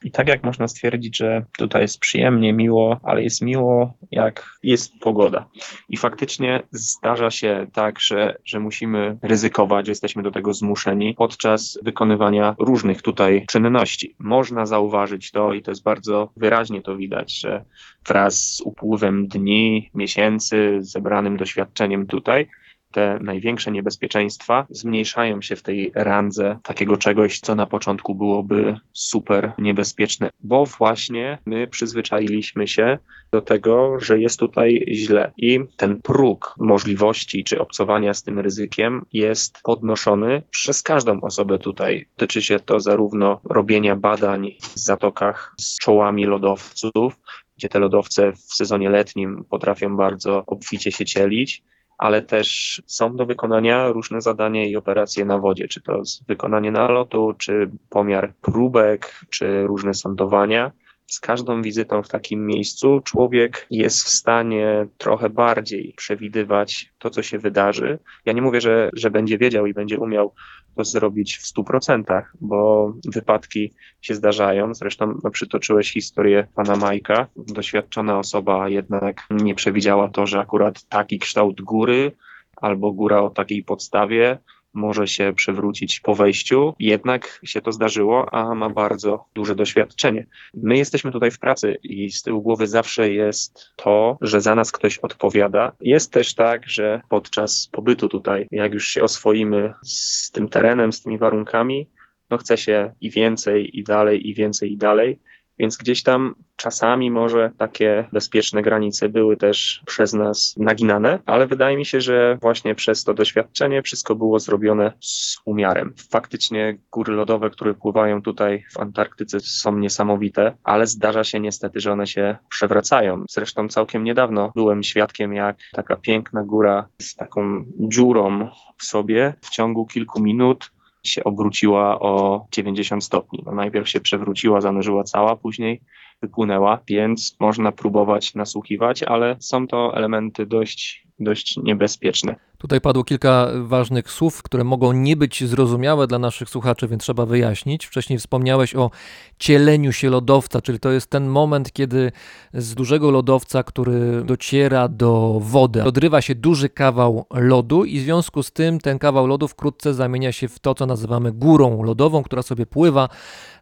I tak jak można stwierdzić, że tutaj jest przyjemnie, miło, ale jest miło, jak jest pogoda. I faktycznie zdarza się tak, że, że musimy ryzykować, że jesteśmy do tego zmuszeni podczas wykonywania różnych tutaj czynności. Można zauważyć to i to jest bardzo wyraźnie to widać, że wraz z upływem dni, miesięcy, zebranym doświadczeniem tutaj, te największe niebezpieczeństwa zmniejszają się w tej randze takiego czegoś, co na początku byłoby super niebezpieczne, bo właśnie my przyzwyczailiśmy się do tego, że jest tutaj źle i ten próg możliwości czy obcowania z tym ryzykiem jest podnoszony przez każdą osobę tutaj. Tyczy się to zarówno robienia badań w zatokach z czołami lodowców, gdzie te lodowce w sezonie letnim potrafią bardzo obficie się cielić, ale też są do wykonania różne zadania i operacje na wodzie, czy to wykonanie nalotu, czy pomiar próbek, czy różne sądowania. Z każdą wizytą w takim miejscu człowiek jest w stanie trochę bardziej przewidywać to, co się wydarzy. Ja nie mówię, że, że będzie wiedział i będzie umiał to zrobić w stu procentach, bo wypadki się zdarzają. Zresztą no, przytoczyłeś historię pana Majka. Doświadczona osoba jednak nie przewidziała to, że akurat taki kształt góry albo góra o takiej podstawie może się przewrócić po wejściu. Jednak się to zdarzyło, a ma bardzo duże doświadczenie. My jesteśmy tutaj w pracy i z tyłu głowy zawsze jest to, że za nas ktoś odpowiada. Jest też tak, że podczas pobytu tutaj, jak już się oswoimy z tym terenem, z tymi warunkami, no chce się i więcej, i dalej, i więcej, i dalej. Więc gdzieś tam czasami może takie bezpieczne granice były też przez nas naginane, ale wydaje mi się, że właśnie przez to doświadczenie wszystko było zrobione z umiarem. Faktycznie góry lodowe, które pływają tutaj w Antarktyce są niesamowite, ale zdarza się niestety, że one się przewracają. Zresztą całkiem niedawno byłem świadkiem, jak taka piękna góra z taką dziurą w sobie w ciągu kilku minut się obróciła o 90 stopni. No najpierw się przewróciła, zanurzyła cała, później wypłynęła, więc można próbować nasłuchiwać, ale są to elementy dość, dość niebezpieczne. Tutaj padło kilka ważnych słów, które mogą nie być zrozumiałe dla naszych słuchaczy, więc trzeba wyjaśnić. Wcześniej wspomniałeś o cieleniu się lodowca, czyli to jest ten moment, kiedy z dużego lodowca, który dociera do wody, odrywa się duży kawał lodu i w związku z tym ten kawał lodu wkrótce zamienia się w to, co nazywamy górą lodową, która sobie pływa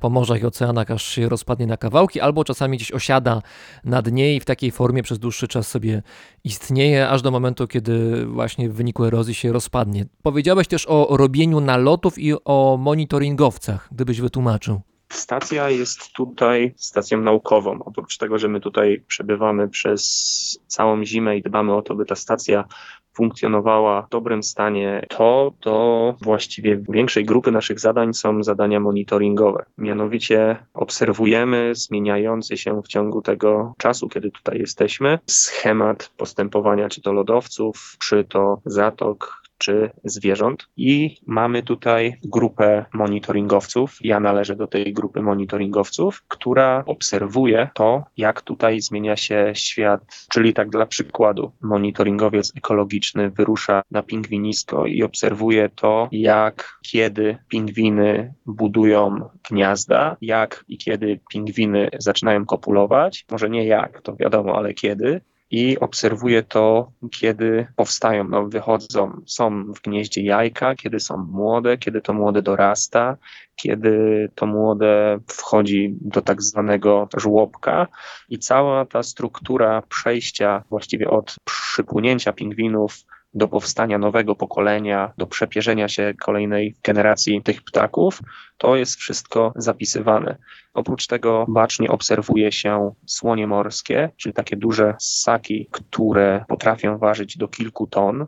po morzach i oceanach, aż się rozpadnie na kawałki, albo czasami gdzieś osiada na dnie i w takiej formie przez dłuższy czas sobie istnieje, aż do momentu, kiedy właśnie w wyniku erozji się rozpadnie. Powiedziałeś też o robieniu nalotów i o monitoringowcach, gdybyś wytłumaczył. Stacja jest tutaj stacją naukową. Oprócz tego, że my tutaj przebywamy przez całą zimę i dbamy o to, by ta stacja funkcjonowała w dobrym stanie, to do właściwie większej grupy naszych zadań są zadania monitoringowe. Mianowicie obserwujemy zmieniający się w ciągu tego czasu, kiedy tutaj jesteśmy, schemat postępowania czy to lodowców, czy to zatok, czy zwierząt. I mamy tutaj grupę monitoringowców. Ja należę do tej grupy monitoringowców, która obserwuje to, jak tutaj zmienia się świat. Czyli tak dla przykładu, monitoringowiec ekologiczny wyrusza na pingwinisko i obserwuje to, jak, kiedy pingwiny budują gniazda, jak i kiedy pingwiny zaczynają kopulować. Może nie jak, to wiadomo, ale kiedy i obserwuję to, kiedy powstają, no, wychodzą, są w gnieździe jajka, kiedy są młode, kiedy to młode dorasta, kiedy to młode wchodzi do tak zwanego żłobka i cała ta struktura przejścia właściwie od przypłynięcia pingwinów do powstania nowego pokolenia, do przepierzenia się kolejnej generacji tych ptaków, to jest wszystko zapisywane. Oprócz tego bacznie obserwuje się słonie morskie, czyli takie duże ssaki, które potrafią ważyć do kilku ton.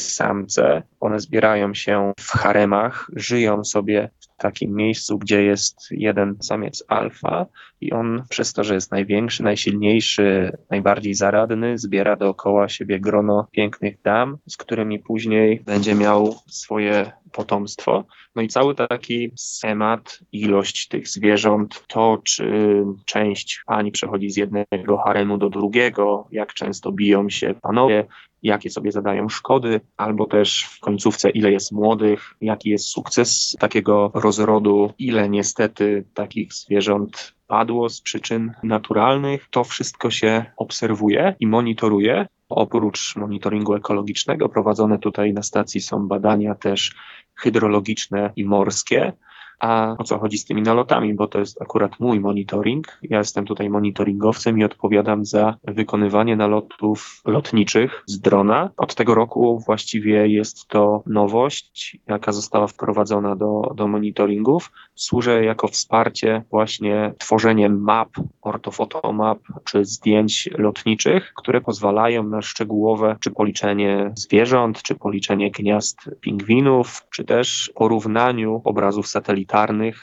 Samce, one zbierają się w haremach, żyją sobie takim miejscu, gdzie jest jeden samiec alfa i on przez to, że jest największy, najsilniejszy, najbardziej zaradny, zbiera dookoła siebie grono pięknych dam, z którymi później będzie miał swoje potomstwo. No i cały taki schemat, ilość tych zwierząt, to czy część pani przechodzi z jednego haremu do drugiego, jak często biją się panowie, jakie sobie zadają szkody, albo też w końcówce ile jest młodych, jaki jest sukces takiego rozrodu, ile niestety takich zwierząt padło z przyczyn naturalnych. To wszystko się obserwuje i monitoruje. Oprócz monitoringu ekologicznego prowadzone tutaj na stacji są badania też hydrologiczne i morskie. A o co chodzi z tymi nalotami? Bo to jest akurat mój monitoring. Ja jestem tutaj monitoringowcem i odpowiadam za wykonywanie nalotów lotniczych z drona. Od tego roku właściwie jest to nowość, jaka została wprowadzona do, do monitoringów. Służę jako wsparcie właśnie tworzeniem map, ortofotomap czy zdjęć lotniczych, które pozwalają na szczegółowe czy policzenie zwierząt, czy policzenie gniazd pingwinów, czy też porównaniu obrazów satelitarnych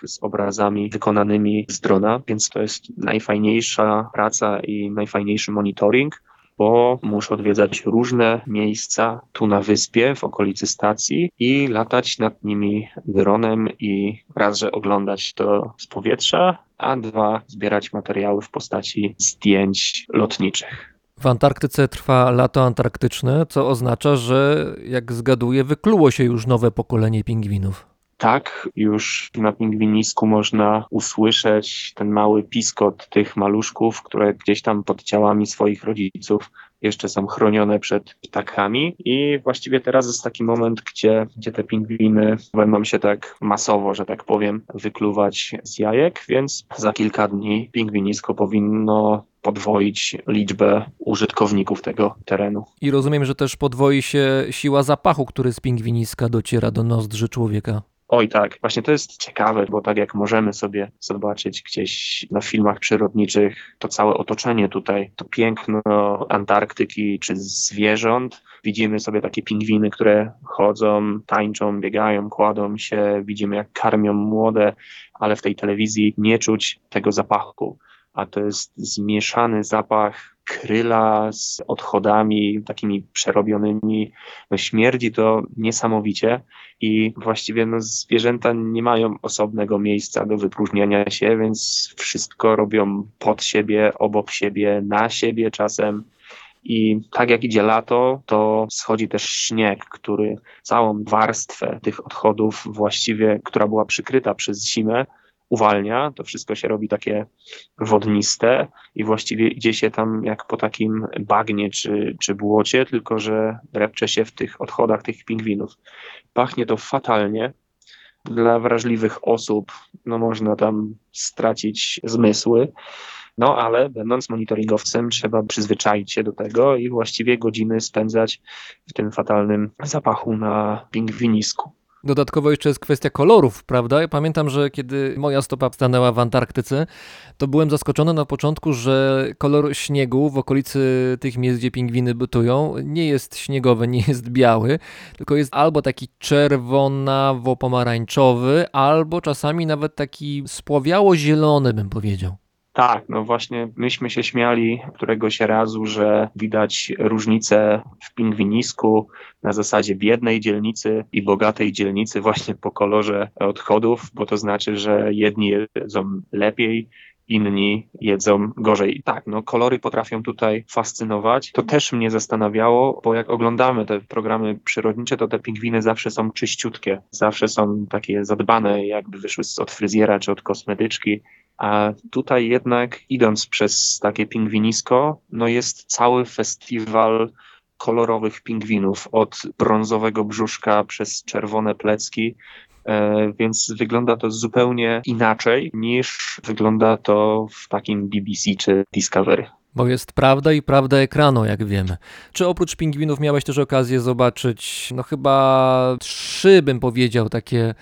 z obrazami wykonanymi z drona, więc to jest najfajniejsza praca i najfajniejszy monitoring bo muszę odwiedzać różne miejsca tu na wyspie, w okolicy stacji i latać nad nimi dronem i raz, że oglądać to z powietrza, a dwa, zbierać materiały w postaci zdjęć lotniczych. W Antarktyce trwa lato antarktyczne, co oznacza, że jak zgaduję, wykluło się już nowe pokolenie pingwinów. Tak, już na pingwinisku można usłyszeć ten mały piskot tych maluszków, które gdzieś tam pod ciałami swoich rodziców jeszcze są chronione przed ptakami i właściwie teraz jest taki moment, gdzie, gdzie te pingwiny będą się tak masowo, że tak powiem, wykluwać z jajek, więc za kilka dni pingwinisko powinno podwoić liczbę użytkowników tego terenu. I rozumiem, że też podwoi się siła zapachu, który z pingwiniska dociera do nozdrzy człowieka. Oj tak, właśnie to jest ciekawe, bo tak jak możemy sobie zobaczyć gdzieś na filmach przyrodniczych, to całe otoczenie tutaj, to piękno Antarktyki czy zwierząt. Widzimy sobie takie pingwiny, które chodzą, tańczą, biegają, kładą się, widzimy jak karmią młode, ale w tej telewizji nie czuć tego zapachu. A to jest zmieszany zapach kryla z odchodami takimi przerobionymi. No śmierdzi to niesamowicie i właściwie no, zwierzęta nie mają osobnego miejsca do wypróżniania się, więc wszystko robią pod siebie, obok siebie, na siebie czasem. I tak jak idzie lato, to schodzi też śnieg, który całą warstwę tych odchodów właściwie, która była przykryta przez zimę, uwalnia, to wszystko się robi takie wodniste i właściwie idzie się tam jak po takim bagnie czy, czy błocie, tylko że drepcze się w tych odchodach tych pingwinów. Pachnie to fatalnie. Dla wrażliwych osób no można tam stracić zmysły. No ale będąc monitoringowcem trzeba przyzwyczaić się do tego i właściwie godziny spędzać w tym fatalnym zapachu na pingwinisku. Dodatkowo jeszcze jest kwestia kolorów, prawda? Ja pamiętam, że kiedy moja stopa stanęła w Antarktyce, to byłem zaskoczony na początku, że kolor śniegu w okolicy tych miejsc, gdzie pingwiny bytują, nie jest śniegowy, nie jest biały, tylko jest albo taki czerwonawo-pomarańczowy, albo czasami nawet taki spłowiało-zielony, bym powiedział. Tak, no właśnie myśmy się śmiali któregoś razu, że widać różnicę w pingwinisku na zasadzie biednej dzielnicy i bogatej dzielnicy właśnie po kolorze odchodów, bo to znaczy, że jedni jedzą lepiej, inni jedzą gorzej. Tak, no kolory potrafią tutaj fascynować. To też mnie zastanawiało, bo jak oglądamy te programy przyrodnicze, to te pingwiny zawsze są czyściutkie, zawsze są takie zadbane, jakby wyszły od fryzjera czy od kosmetyczki. A tutaj jednak idąc przez takie pingwinisko, no jest cały festiwal kolorowych pingwinów, od brązowego brzuszka przez czerwone plecki, więc wygląda to zupełnie inaczej niż wygląda to w takim BBC czy Discovery. Bo jest prawda i prawda ekranu, jak wiemy. Czy oprócz pingwinów miałeś też okazję zobaczyć, no chyba trzy, bym powiedział, takie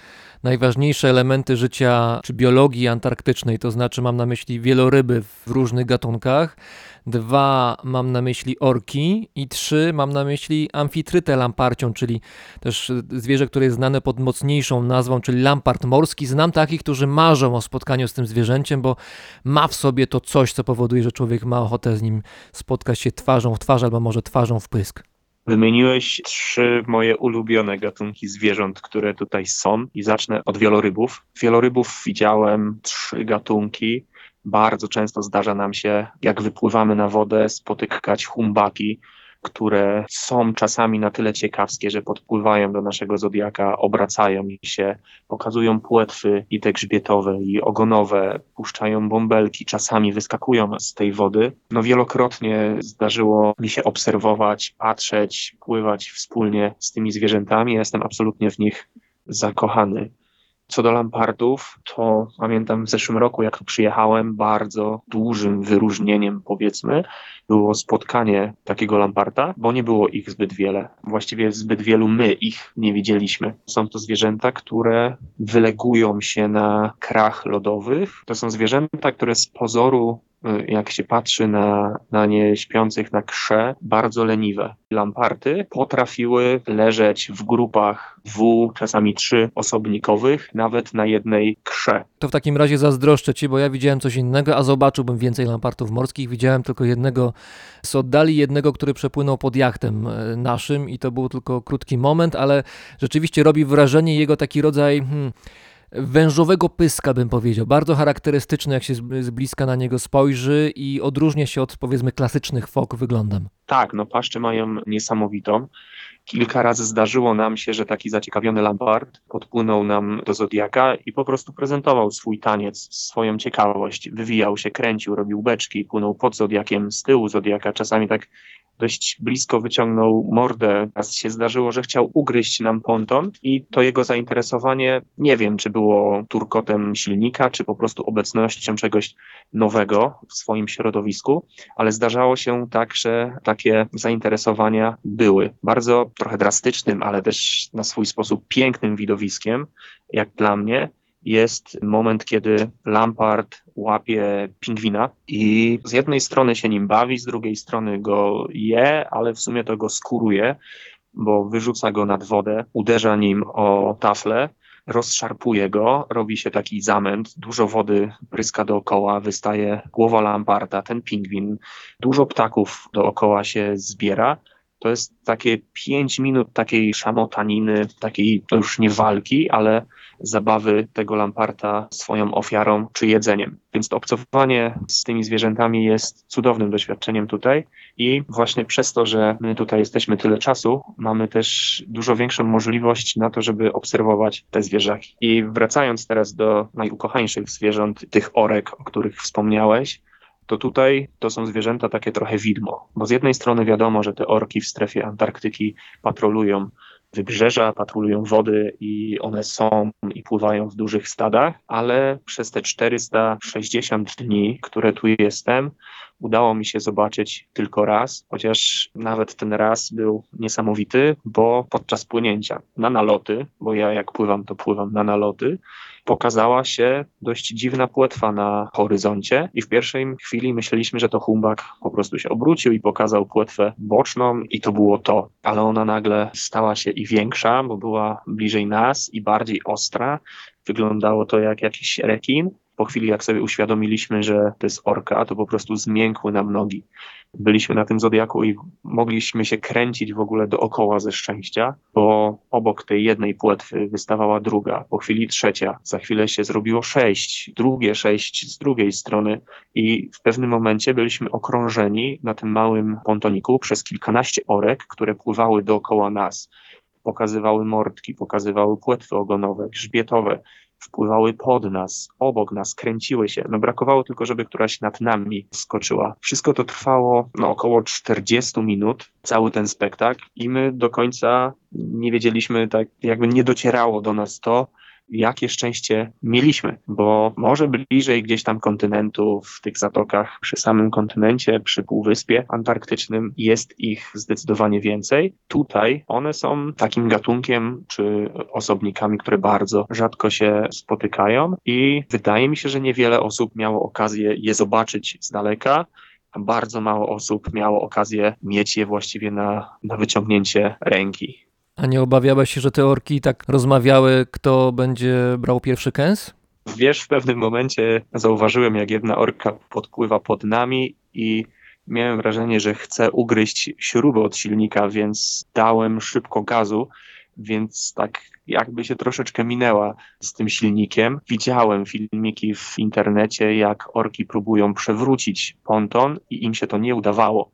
najważniejsze elementy życia czy biologii antarktycznej, to znaczy mam na myśli wieloryby w różnych gatunkach, dwa mam na myśli orki i trzy mam na myśli amfitrytę lamparcią, czyli też zwierzę, które jest znane pod mocniejszą nazwą, czyli lampart morski. Znam takich, którzy marzą o spotkaniu z tym zwierzęciem, bo ma w sobie to coś, co powoduje, że człowiek ma ochotę z nim spotkać się twarzą w twarz albo może twarzą w pysk. Wymieniłeś trzy moje ulubione gatunki zwierząt, które tutaj są i zacznę od wielorybów. Wielorybów widziałem trzy gatunki. Bardzo często zdarza nam się, jak wypływamy na wodę, spotykać humbaki, które są czasami na tyle ciekawskie, że podpływają do naszego zodiaka, obracają się, pokazują płetwy i te grzbietowe i ogonowe, puszczają bąbelki, czasami wyskakują z tej wody. No wielokrotnie zdarzyło mi się obserwować, patrzeć, pływać wspólnie z tymi zwierzętami. Ja jestem absolutnie w nich zakochany. Co do lampardów, to pamiętam w zeszłym roku, jak przyjechałem, bardzo dużym wyróżnieniem, powiedzmy, było spotkanie takiego lamparta, bo nie było ich zbyt wiele. Właściwie zbyt wielu my ich nie widzieliśmy. Są to zwierzęta, które wylegują się na krach lodowych. To są zwierzęta, które z pozoru jak się patrzy na, na nie śpiących na krze, bardzo leniwe. Lamparty potrafiły leżeć w grupach dwu, czasami trzy osobnikowych, nawet na jednej krze. To w takim razie zazdroszczę Ci, bo ja widziałem coś innego, a zobaczyłbym więcej lampartów morskich. Widziałem tylko jednego z oddali, jednego, który przepłynął pod jachtem e, naszym i to był tylko krótki moment, ale rzeczywiście robi wrażenie jego taki rodzaj... Hmm, wężowego pyska, bym powiedział. Bardzo charakterystyczny, jak się z bliska na niego spojrzy i odróżnia się od powiedzmy klasycznych fok wyglądem. Tak, no paszczę mają niesamowitą. Kilka razy zdarzyło nam się, że taki zaciekawiony Lampard podpłynął nam do Zodiaka i po prostu prezentował swój taniec, swoją ciekawość. Wywijał się, kręcił, robił beczki, płynął pod Zodiakiem, z tyłu Zodiaka, czasami tak dość blisko wyciągnął mordę. Raz się zdarzyło, że chciał ugryźć nam ponton i to jego zainteresowanie, nie wiem, czy było turkotem silnika, czy po prostu obecnością czegoś nowego w swoim środowisku, ale zdarzało się tak, że takie zainteresowania były. Bardzo trochę drastycznym, ale też na swój sposób pięknym widowiskiem, jak dla mnie, jest moment, kiedy Lampard łapie pingwina i z jednej strony się nim bawi, z drugiej strony go je, ale w sumie to go skuruje, bo wyrzuca go nad wodę, uderza nim o taflę, rozszarpuje go, robi się taki zamęt, dużo wody pryska dookoła, wystaje głowa Lamparda, ten pingwin, dużo ptaków dookoła się zbiera. To jest takie pięć minut takiej szamotaniny, takiej już nie walki, ale zabawy tego lamparta swoją ofiarą czy jedzeniem. Więc to obcowanie z tymi zwierzętami jest cudownym doświadczeniem tutaj i właśnie przez to, że my tutaj jesteśmy tyle czasu, mamy też dużo większą możliwość na to, żeby obserwować te zwierzaki. I wracając teraz do najukochańszych zwierząt, tych orek, o których wspomniałeś, to tutaj to są zwierzęta takie trochę widmo, bo z jednej strony wiadomo, że te orki w strefie Antarktyki patrolują wybrzeża, patrolują wody i one są i pływają w dużych stadach, ale przez te 460 dni, które tu jestem, udało mi się zobaczyć tylko raz, chociaż nawet ten raz był niesamowity, bo podczas płynięcia na naloty, bo ja jak pływam, to pływam na naloty, pokazała się dość dziwna płetwa na horyzoncie i w pierwszej chwili myśleliśmy, że to humbak po prostu się obrócił i pokazał płetwę boczną i to było to. Ale ona nagle stała się i większa, bo była bliżej nas i bardziej ostra. Wyglądało to jak jakiś rekin. Po chwili, jak sobie uświadomiliśmy, że to jest orka, to po prostu zmiękły nam nogi. Byliśmy na tym zodiaku i mogliśmy się kręcić w ogóle dookoła ze szczęścia, bo obok tej jednej płetwy wystawała druga, po chwili trzecia, za chwilę się zrobiło sześć, drugie sześć z drugiej strony i w pewnym momencie byliśmy okrążeni na tym małym pontoniku przez kilkanaście orek, które pływały dookoła nas. Pokazywały mordki, pokazywały płetwy ogonowe, grzbietowe, wpływały pod nas, obok nas, kręciły się. No brakowało tylko, żeby któraś nad nami skoczyła. Wszystko to trwało no, około 40 minut, cały ten spektakl i my do końca nie wiedzieliśmy, tak jakby nie docierało do nas to, jakie szczęście mieliśmy, bo może bliżej gdzieś tam kontynentu, w tych zatokach, przy samym kontynencie, przy Półwyspie Antarktycznym jest ich zdecydowanie więcej. Tutaj one są takim gatunkiem czy osobnikami, które bardzo rzadko się spotykają i wydaje mi się, że niewiele osób miało okazję je zobaczyć z daleka. Bardzo mało osób miało okazję mieć je właściwie na, na wyciągnięcie ręki. A nie obawiałeś się, że te orki tak rozmawiały, kto będzie brał pierwszy kęs? Wiesz, w pewnym momencie zauważyłem, jak jedna orka podpływa pod nami i miałem wrażenie, że chce ugryźć śrubę od silnika, więc dałem szybko gazu, więc tak jakby się troszeczkę minęła z tym silnikiem. Widziałem filmiki w internecie, jak orki próbują przewrócić ponton i im się to nie udawało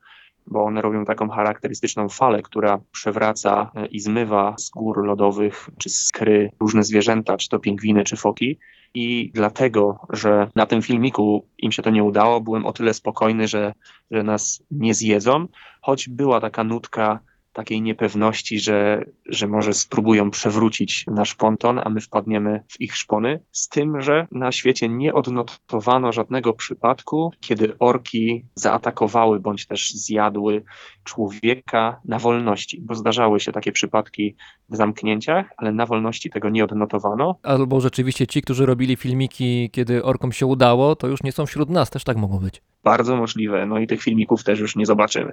bo one robią taką charakterystyczną falę, która przewraca e, i zmywa z gór lodowych czy z skry różne zwierzęta, czy to pingwiny, czy foki. I dlatego, że na tym filmiku im się to nie udało, byłem o tyle spokojny, że, że nas nie zjedzą, choć była taka nutka takiej niepewności, że, że może spróbują przewrócić nasz ponton, a my wpadniemy w ich szpony. Z tym, że na świecie nie odnotowano żadnego przypadku, kiedy orki zaatakowały bądź też zjadły człowieka na wolności, bo zdarzały się takie przypadki w zamknięciach, ale na wolności tego nie odnotowano. Albo rzeczywiście ci, którzy robili filmiki, kiedy orkom się udało, to już nie są wśród nas, też tak mogą być. Bardzo możliwe, no i tych filmików też już nie zobaczymy.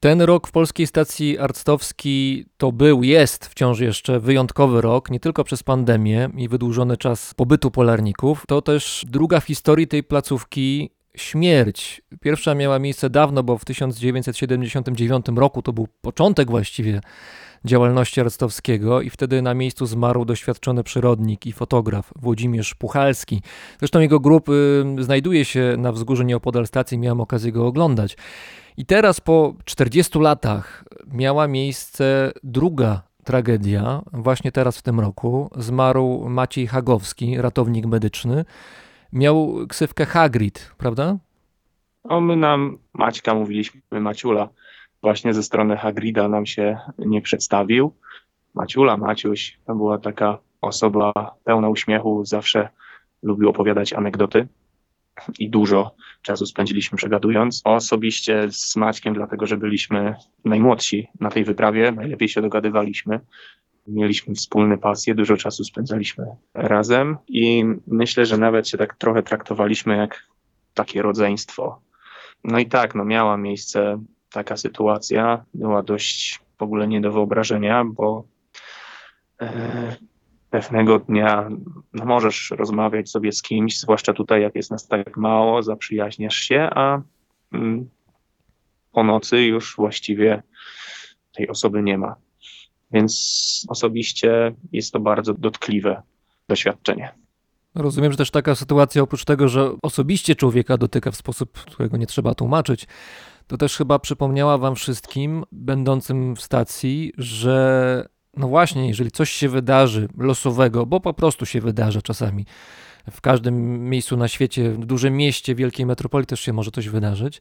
Ten rok w polskiej stacji arctowskiej to był, jest wciąż jeszcze wyjątkowy rok, nie tylko przez pandemię i wydłużony czas pobytu polarników, to też druga w historii tej placówki śmierć. Pierwsza miała miejsce dawno, bo w 1979 roku to był początek właściwie działalności Arctowskiego i wtedy na miejscu zmarł doświadczony przyrodnik i fotograf Włodzimierz Puchalski. Zresztą jego grób y, znajduje się na wzgórzu nieopodal stacji, miałem okazję go oglądać. I teraz po 40 latach miała miejsce druga tragedia, właśnie teraz w tym roku. Zmarł Maciej Hagowski, ratownik medyczny. Miał ksywkę Hagrid, prawda? O, my nam Maćka mówiliśmy Maciula. Właśnie ze strony Hagrida nam się nie przedstawił. Maciula, Maciuś, to była taka osoba pełna uśmiechu, zawsze lubił opowiadać anegdoty i dużo czasu spędziliśmy przegadując. Osobiście z Maćkiem, dlatego że byliśmy najmłodsi na tej wyprawie, najlepiej się dogadywaliśmy. Mieliśmy wspólne pasje, dużo czasu spędzaliśmy razem i myślę, że nawet się tak trochę traktowaliśmy jak takie rodzeństwo. No i tak, no miała miejsce taka sytuacja, była dość w ogóle nie do wyobrażenia, bo e, pewnego dnia no możesz rozmawiać sobie z kimś, zwłaszcza tutaj, jak jest nas tak mało, zaprzyjaźniasz się, a mm, po nocy już właściwie tej osoby nie ma. Więc osobiście jest to bardzo dotkliwe doświadczenie. Rozumiem, że też taka sytuacja, oprócz tego, że osobiście człowieka dotyka w sposób, którego nie trzeba tłumaczyć, to też chyba przypomniała Wam wszystkim, będącym w stacji, że no właśnie, jeżeli coś się wydarzy losowego, bo po prostu się wydarza czasami, w każdym miejscu na świecie, w dużym mieście, wielkiej metropolii też się może coś wydarzyć,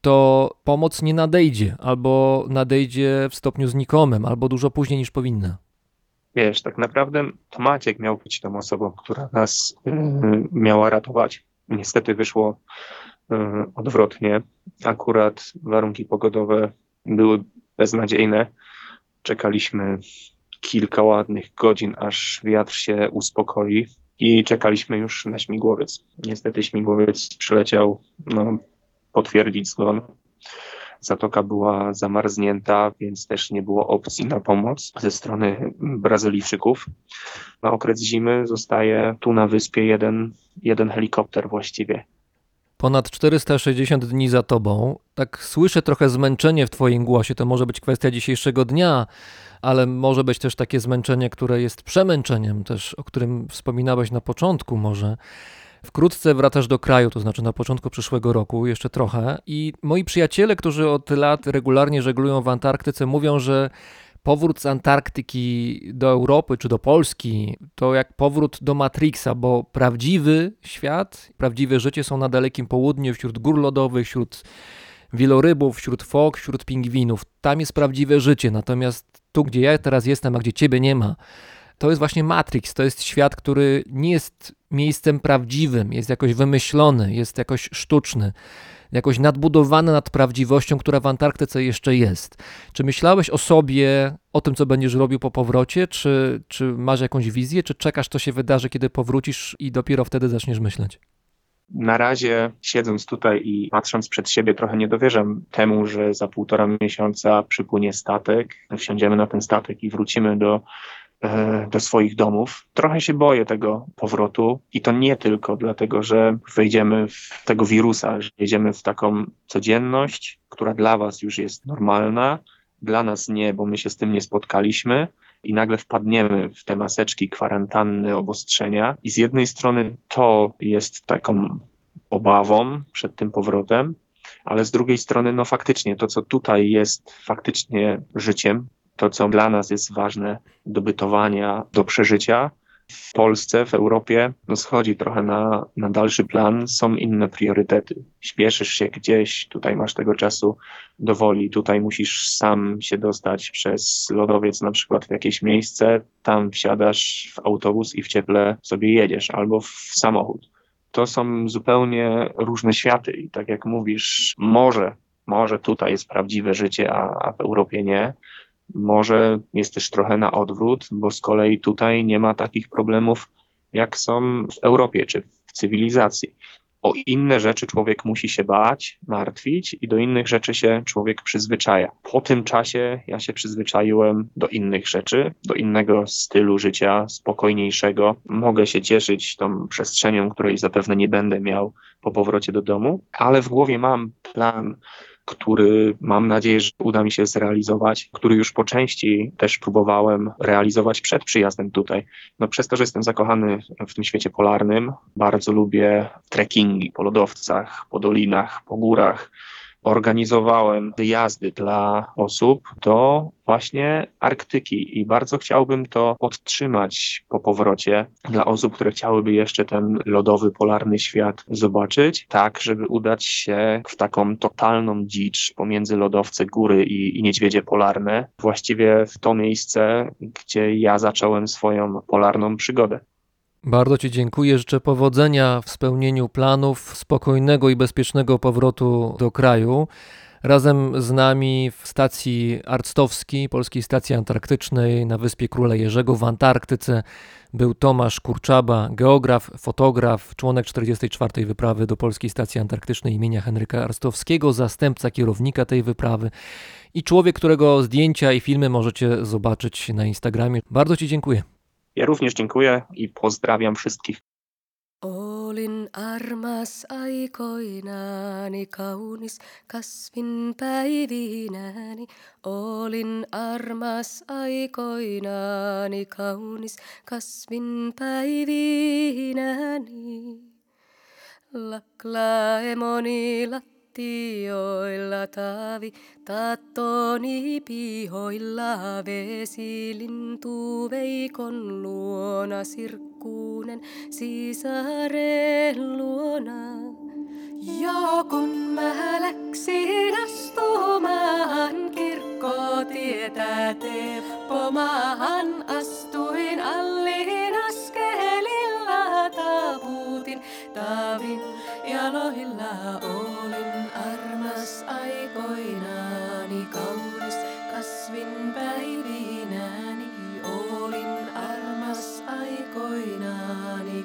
to pomoc nie nadejdzie, albo nadejdzie w stopniu znikomym, albo dużo później niż powinna. Wiesz, tak naprawdę to Maciek miał być tą osobą, która nas yy, miała ratować. Niestety wyszło e, odwrotnie. Akurat warunki pogodowe były beznadziejne. Czekaliśmy kilka ładnych godzin, aż wiatr się uspokoi i czekaliśmy już na śmigłowiec. Niestety śmigłowiec przyleciał no, potwierdzić zgon. Zatoka była zamarznięta, więc też nie było opcji na pomoc ze strony Brazylijczyków. Na okres zimy zostaje tu na wyspie jeden, jeden helikopter właściwie. Ponad 460 dni za tobą. Tak słyszę trochę zmęczenie w twoim głosie. To może być kwestia dzisiejszego dnia, ale może być też takie zmęczenie, które jest przemęczeniem też, o którym wspominałeś na początku może. Wkrótce wracasz do kraju, to znaczy na początku przyszłego roku, jeszcze trochę. I moi przyjaciele, którzy od lat regularnie żeglują w Antarktyce, mówią, że powrót z Antarktyki do Europy czy do Polski to jak powrót do Matrixa, bo prawdziwy świat, prawdziwe życie są na dalekim południu, wśród gór lodowych, wśród wielorybów, wśród fok, wśród pingwinów. Tam jest prawdziwe życie, natomiast tu, gdzie ja teraz jestem, a gdzie ciebie nie ma, to jest właśnie Matrix. To jest świat, który nie jest miejscem prawdziwym, jest jakoś wymyślony, jest jakoś sztuczny, jakoś nadbudowany nad prawdziwością, która w Antarktyce jeszcze jest. Czy myślałeś o sobie, o tym, co będziesz robił po powrocie, czy, czy masz jakąś wizję, czy czekasz, co się wydarzy, kiedy powrócisz i dopiero wtedy zaczniesz myśleć? Na razie, siedząc tutaj i patrząc przed siebie, trochę nie dowierzam temu, że za półtora miesiąca przypłynie statek, wsiądziemy na ten statek i wrócimy do do swoich domów. Trochę się boję tego powrotu i to nie tylko dlatego, że wejdziemy w tego wirusa, że wejdziemy w taką codzienność, która dla was już jest normalna, dla nas nie, bo my się z tym nie spotkaliśmy i nagle wpadniemy w te maseczki, kwarantanny, obostrzenia i z jednej strony to jest taką obawą przed tym powrotem, ale z drugiej strony, no faktycznie, to co tutaj jest faktycznie życiem, to, co dla nas jest ważne do bytowania, do przeżycia. W Polsce, w Europie, no schodzi trochę na, na dalszy plan, są inne priorytety. Śpieszysz się gdzieś, tutaj masz tego czasu do woli, tutaj musisz sam się dostać przez lodowiec na przykład w jakieś miejsce, tam wsiadasz w autobus i w cieple sobie jedziesz, albo w samochód. To są zupełnie różne światy i tak jak mówisz, może, może tutaj jest prawdziwe życie, a, a w Europie nie może jest też trochę na odwrót, bo z kolei tutaj nie ma takich problemów, jak są w Europie czy w cywilizacji. O inne rzeczy człowiek musi się bać, martwić i do innych rzeczy się człowiek przyzwyczaja. Po tym czasie ja się przyzwyczaiłem do innych rzeczy, do innego stylu życia, spokojniejszego. Mogę się cieszyć tą przestrzenią, której zapewne nie będę miał po powrocie do domu, ale w głowie mam plan który mam nadzieję, że uda mi się zrealizować, który już po części też próbowałem realizować przed przyjazdem tutaj. No przez to, że jestem zakochany w tym świecie polarnym, bardzo lubię trekkingi po lodowcach, po dolinach, po górach organizowałem wyjazdy dla osób do właśnie Arktyki i bardzo chciałbym to podtrzymać po powrocie dla osób, które chciałyby jeszcze ten lodowy, polarny świat zobaczyć, tak żeby udać się w taką totalną dzicz pomiędzy lodowce, góry i, i niedźwiedzie polarne, właściwie w to miejsce, gdzie ja zacząłem swoją polarną przygodę. Bardzo Ci dziękuję. Życzę powodzenia w spełnieniu planów, spokojnego i bezpiecznego powrotu do kraju. Razem z nami w stacji Arctowskiej, Polskiej Stacji Antarktycznej na Wyspie Króla Jerzego w Antarktyce był Tomasz Kurczaba, geograf, fotograf, członek 44. wyprawy do Polskiej Stacji Antarktycznej imienia Henryka Arctowskiego, zastępca kierownika tej wyprawy i człowiek, którego zdjęcia i filmy możecie zobaczyć na Instagramie. Bardzo Ci dziękuję. Ja również dziękuję i pozdrawiam wszystkich. Olin armas aikoinaani kaunis kasvinpäivinäni. Olin armas aikoinaani kaunis kasvinpäivinäni. Laklaemoni lat lattioilla taavi, tattoni pihoilla vesilintu veikon luona sirkkuunen sisaren luona. Ja kun mä läksin astumaan kirkkotietä teppomahan,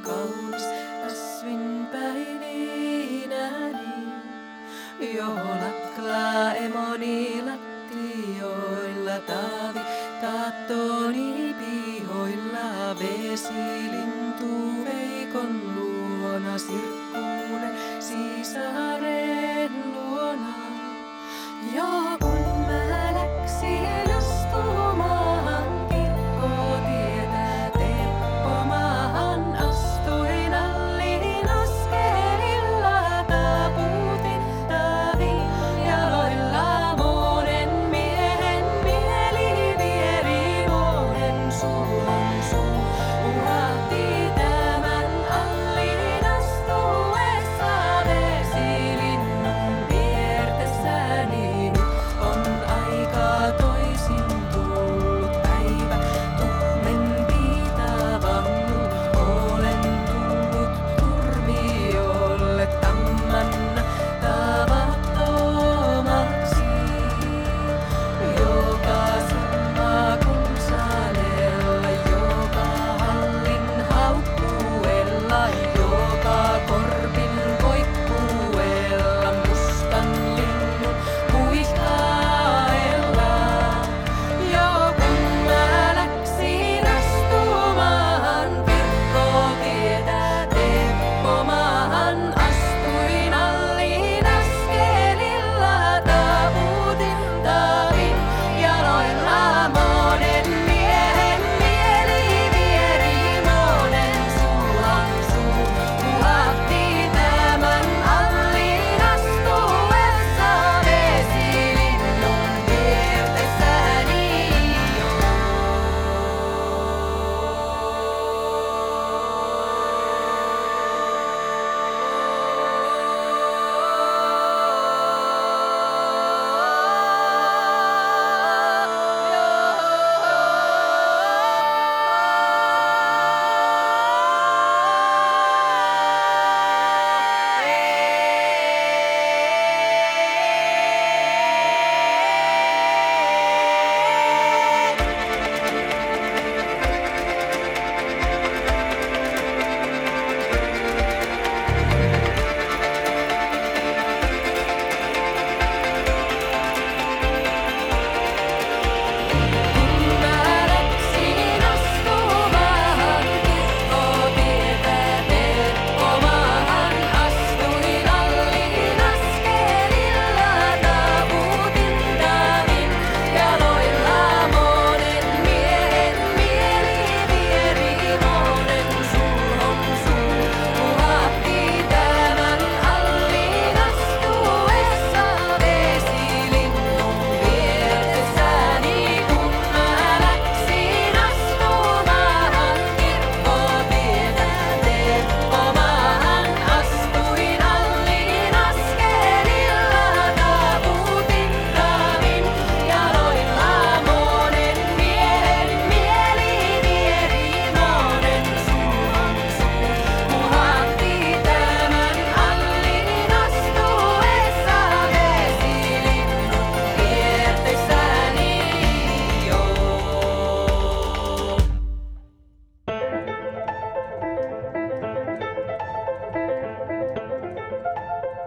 kaunis kasvin päivinäni. Johlaklaa emoni lattioilla taavi, taattoni pihoilla vesilintu veikon luona sirkkuune sisaren luona. Ja kun mä läksin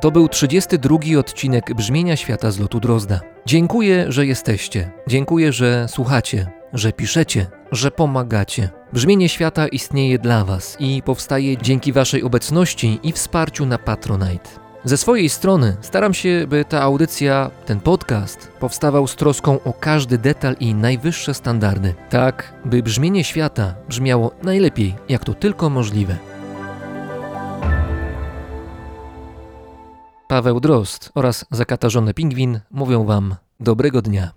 To był 32 odcinek Brzmienia Świata z lotu Drozda. Dziękuję, że jesteście. Dziękuję, że słuchacie, że piszecie, że pomagacie. Brzmienie Świata istnieje dla Was i powstaje dzięki Waszej obecności i wsparciu na Patronite. Ze swojej strony staram się, by ta audycja, ten podcast powstawał z troską o każdy detal i najwyższe standardy, tak by brzmienie świata brzmiało najlepiej, jak to tylko możliwe. Paweł Drozd oraz zakatarzony pingwin mówią Wam dobrego dnia.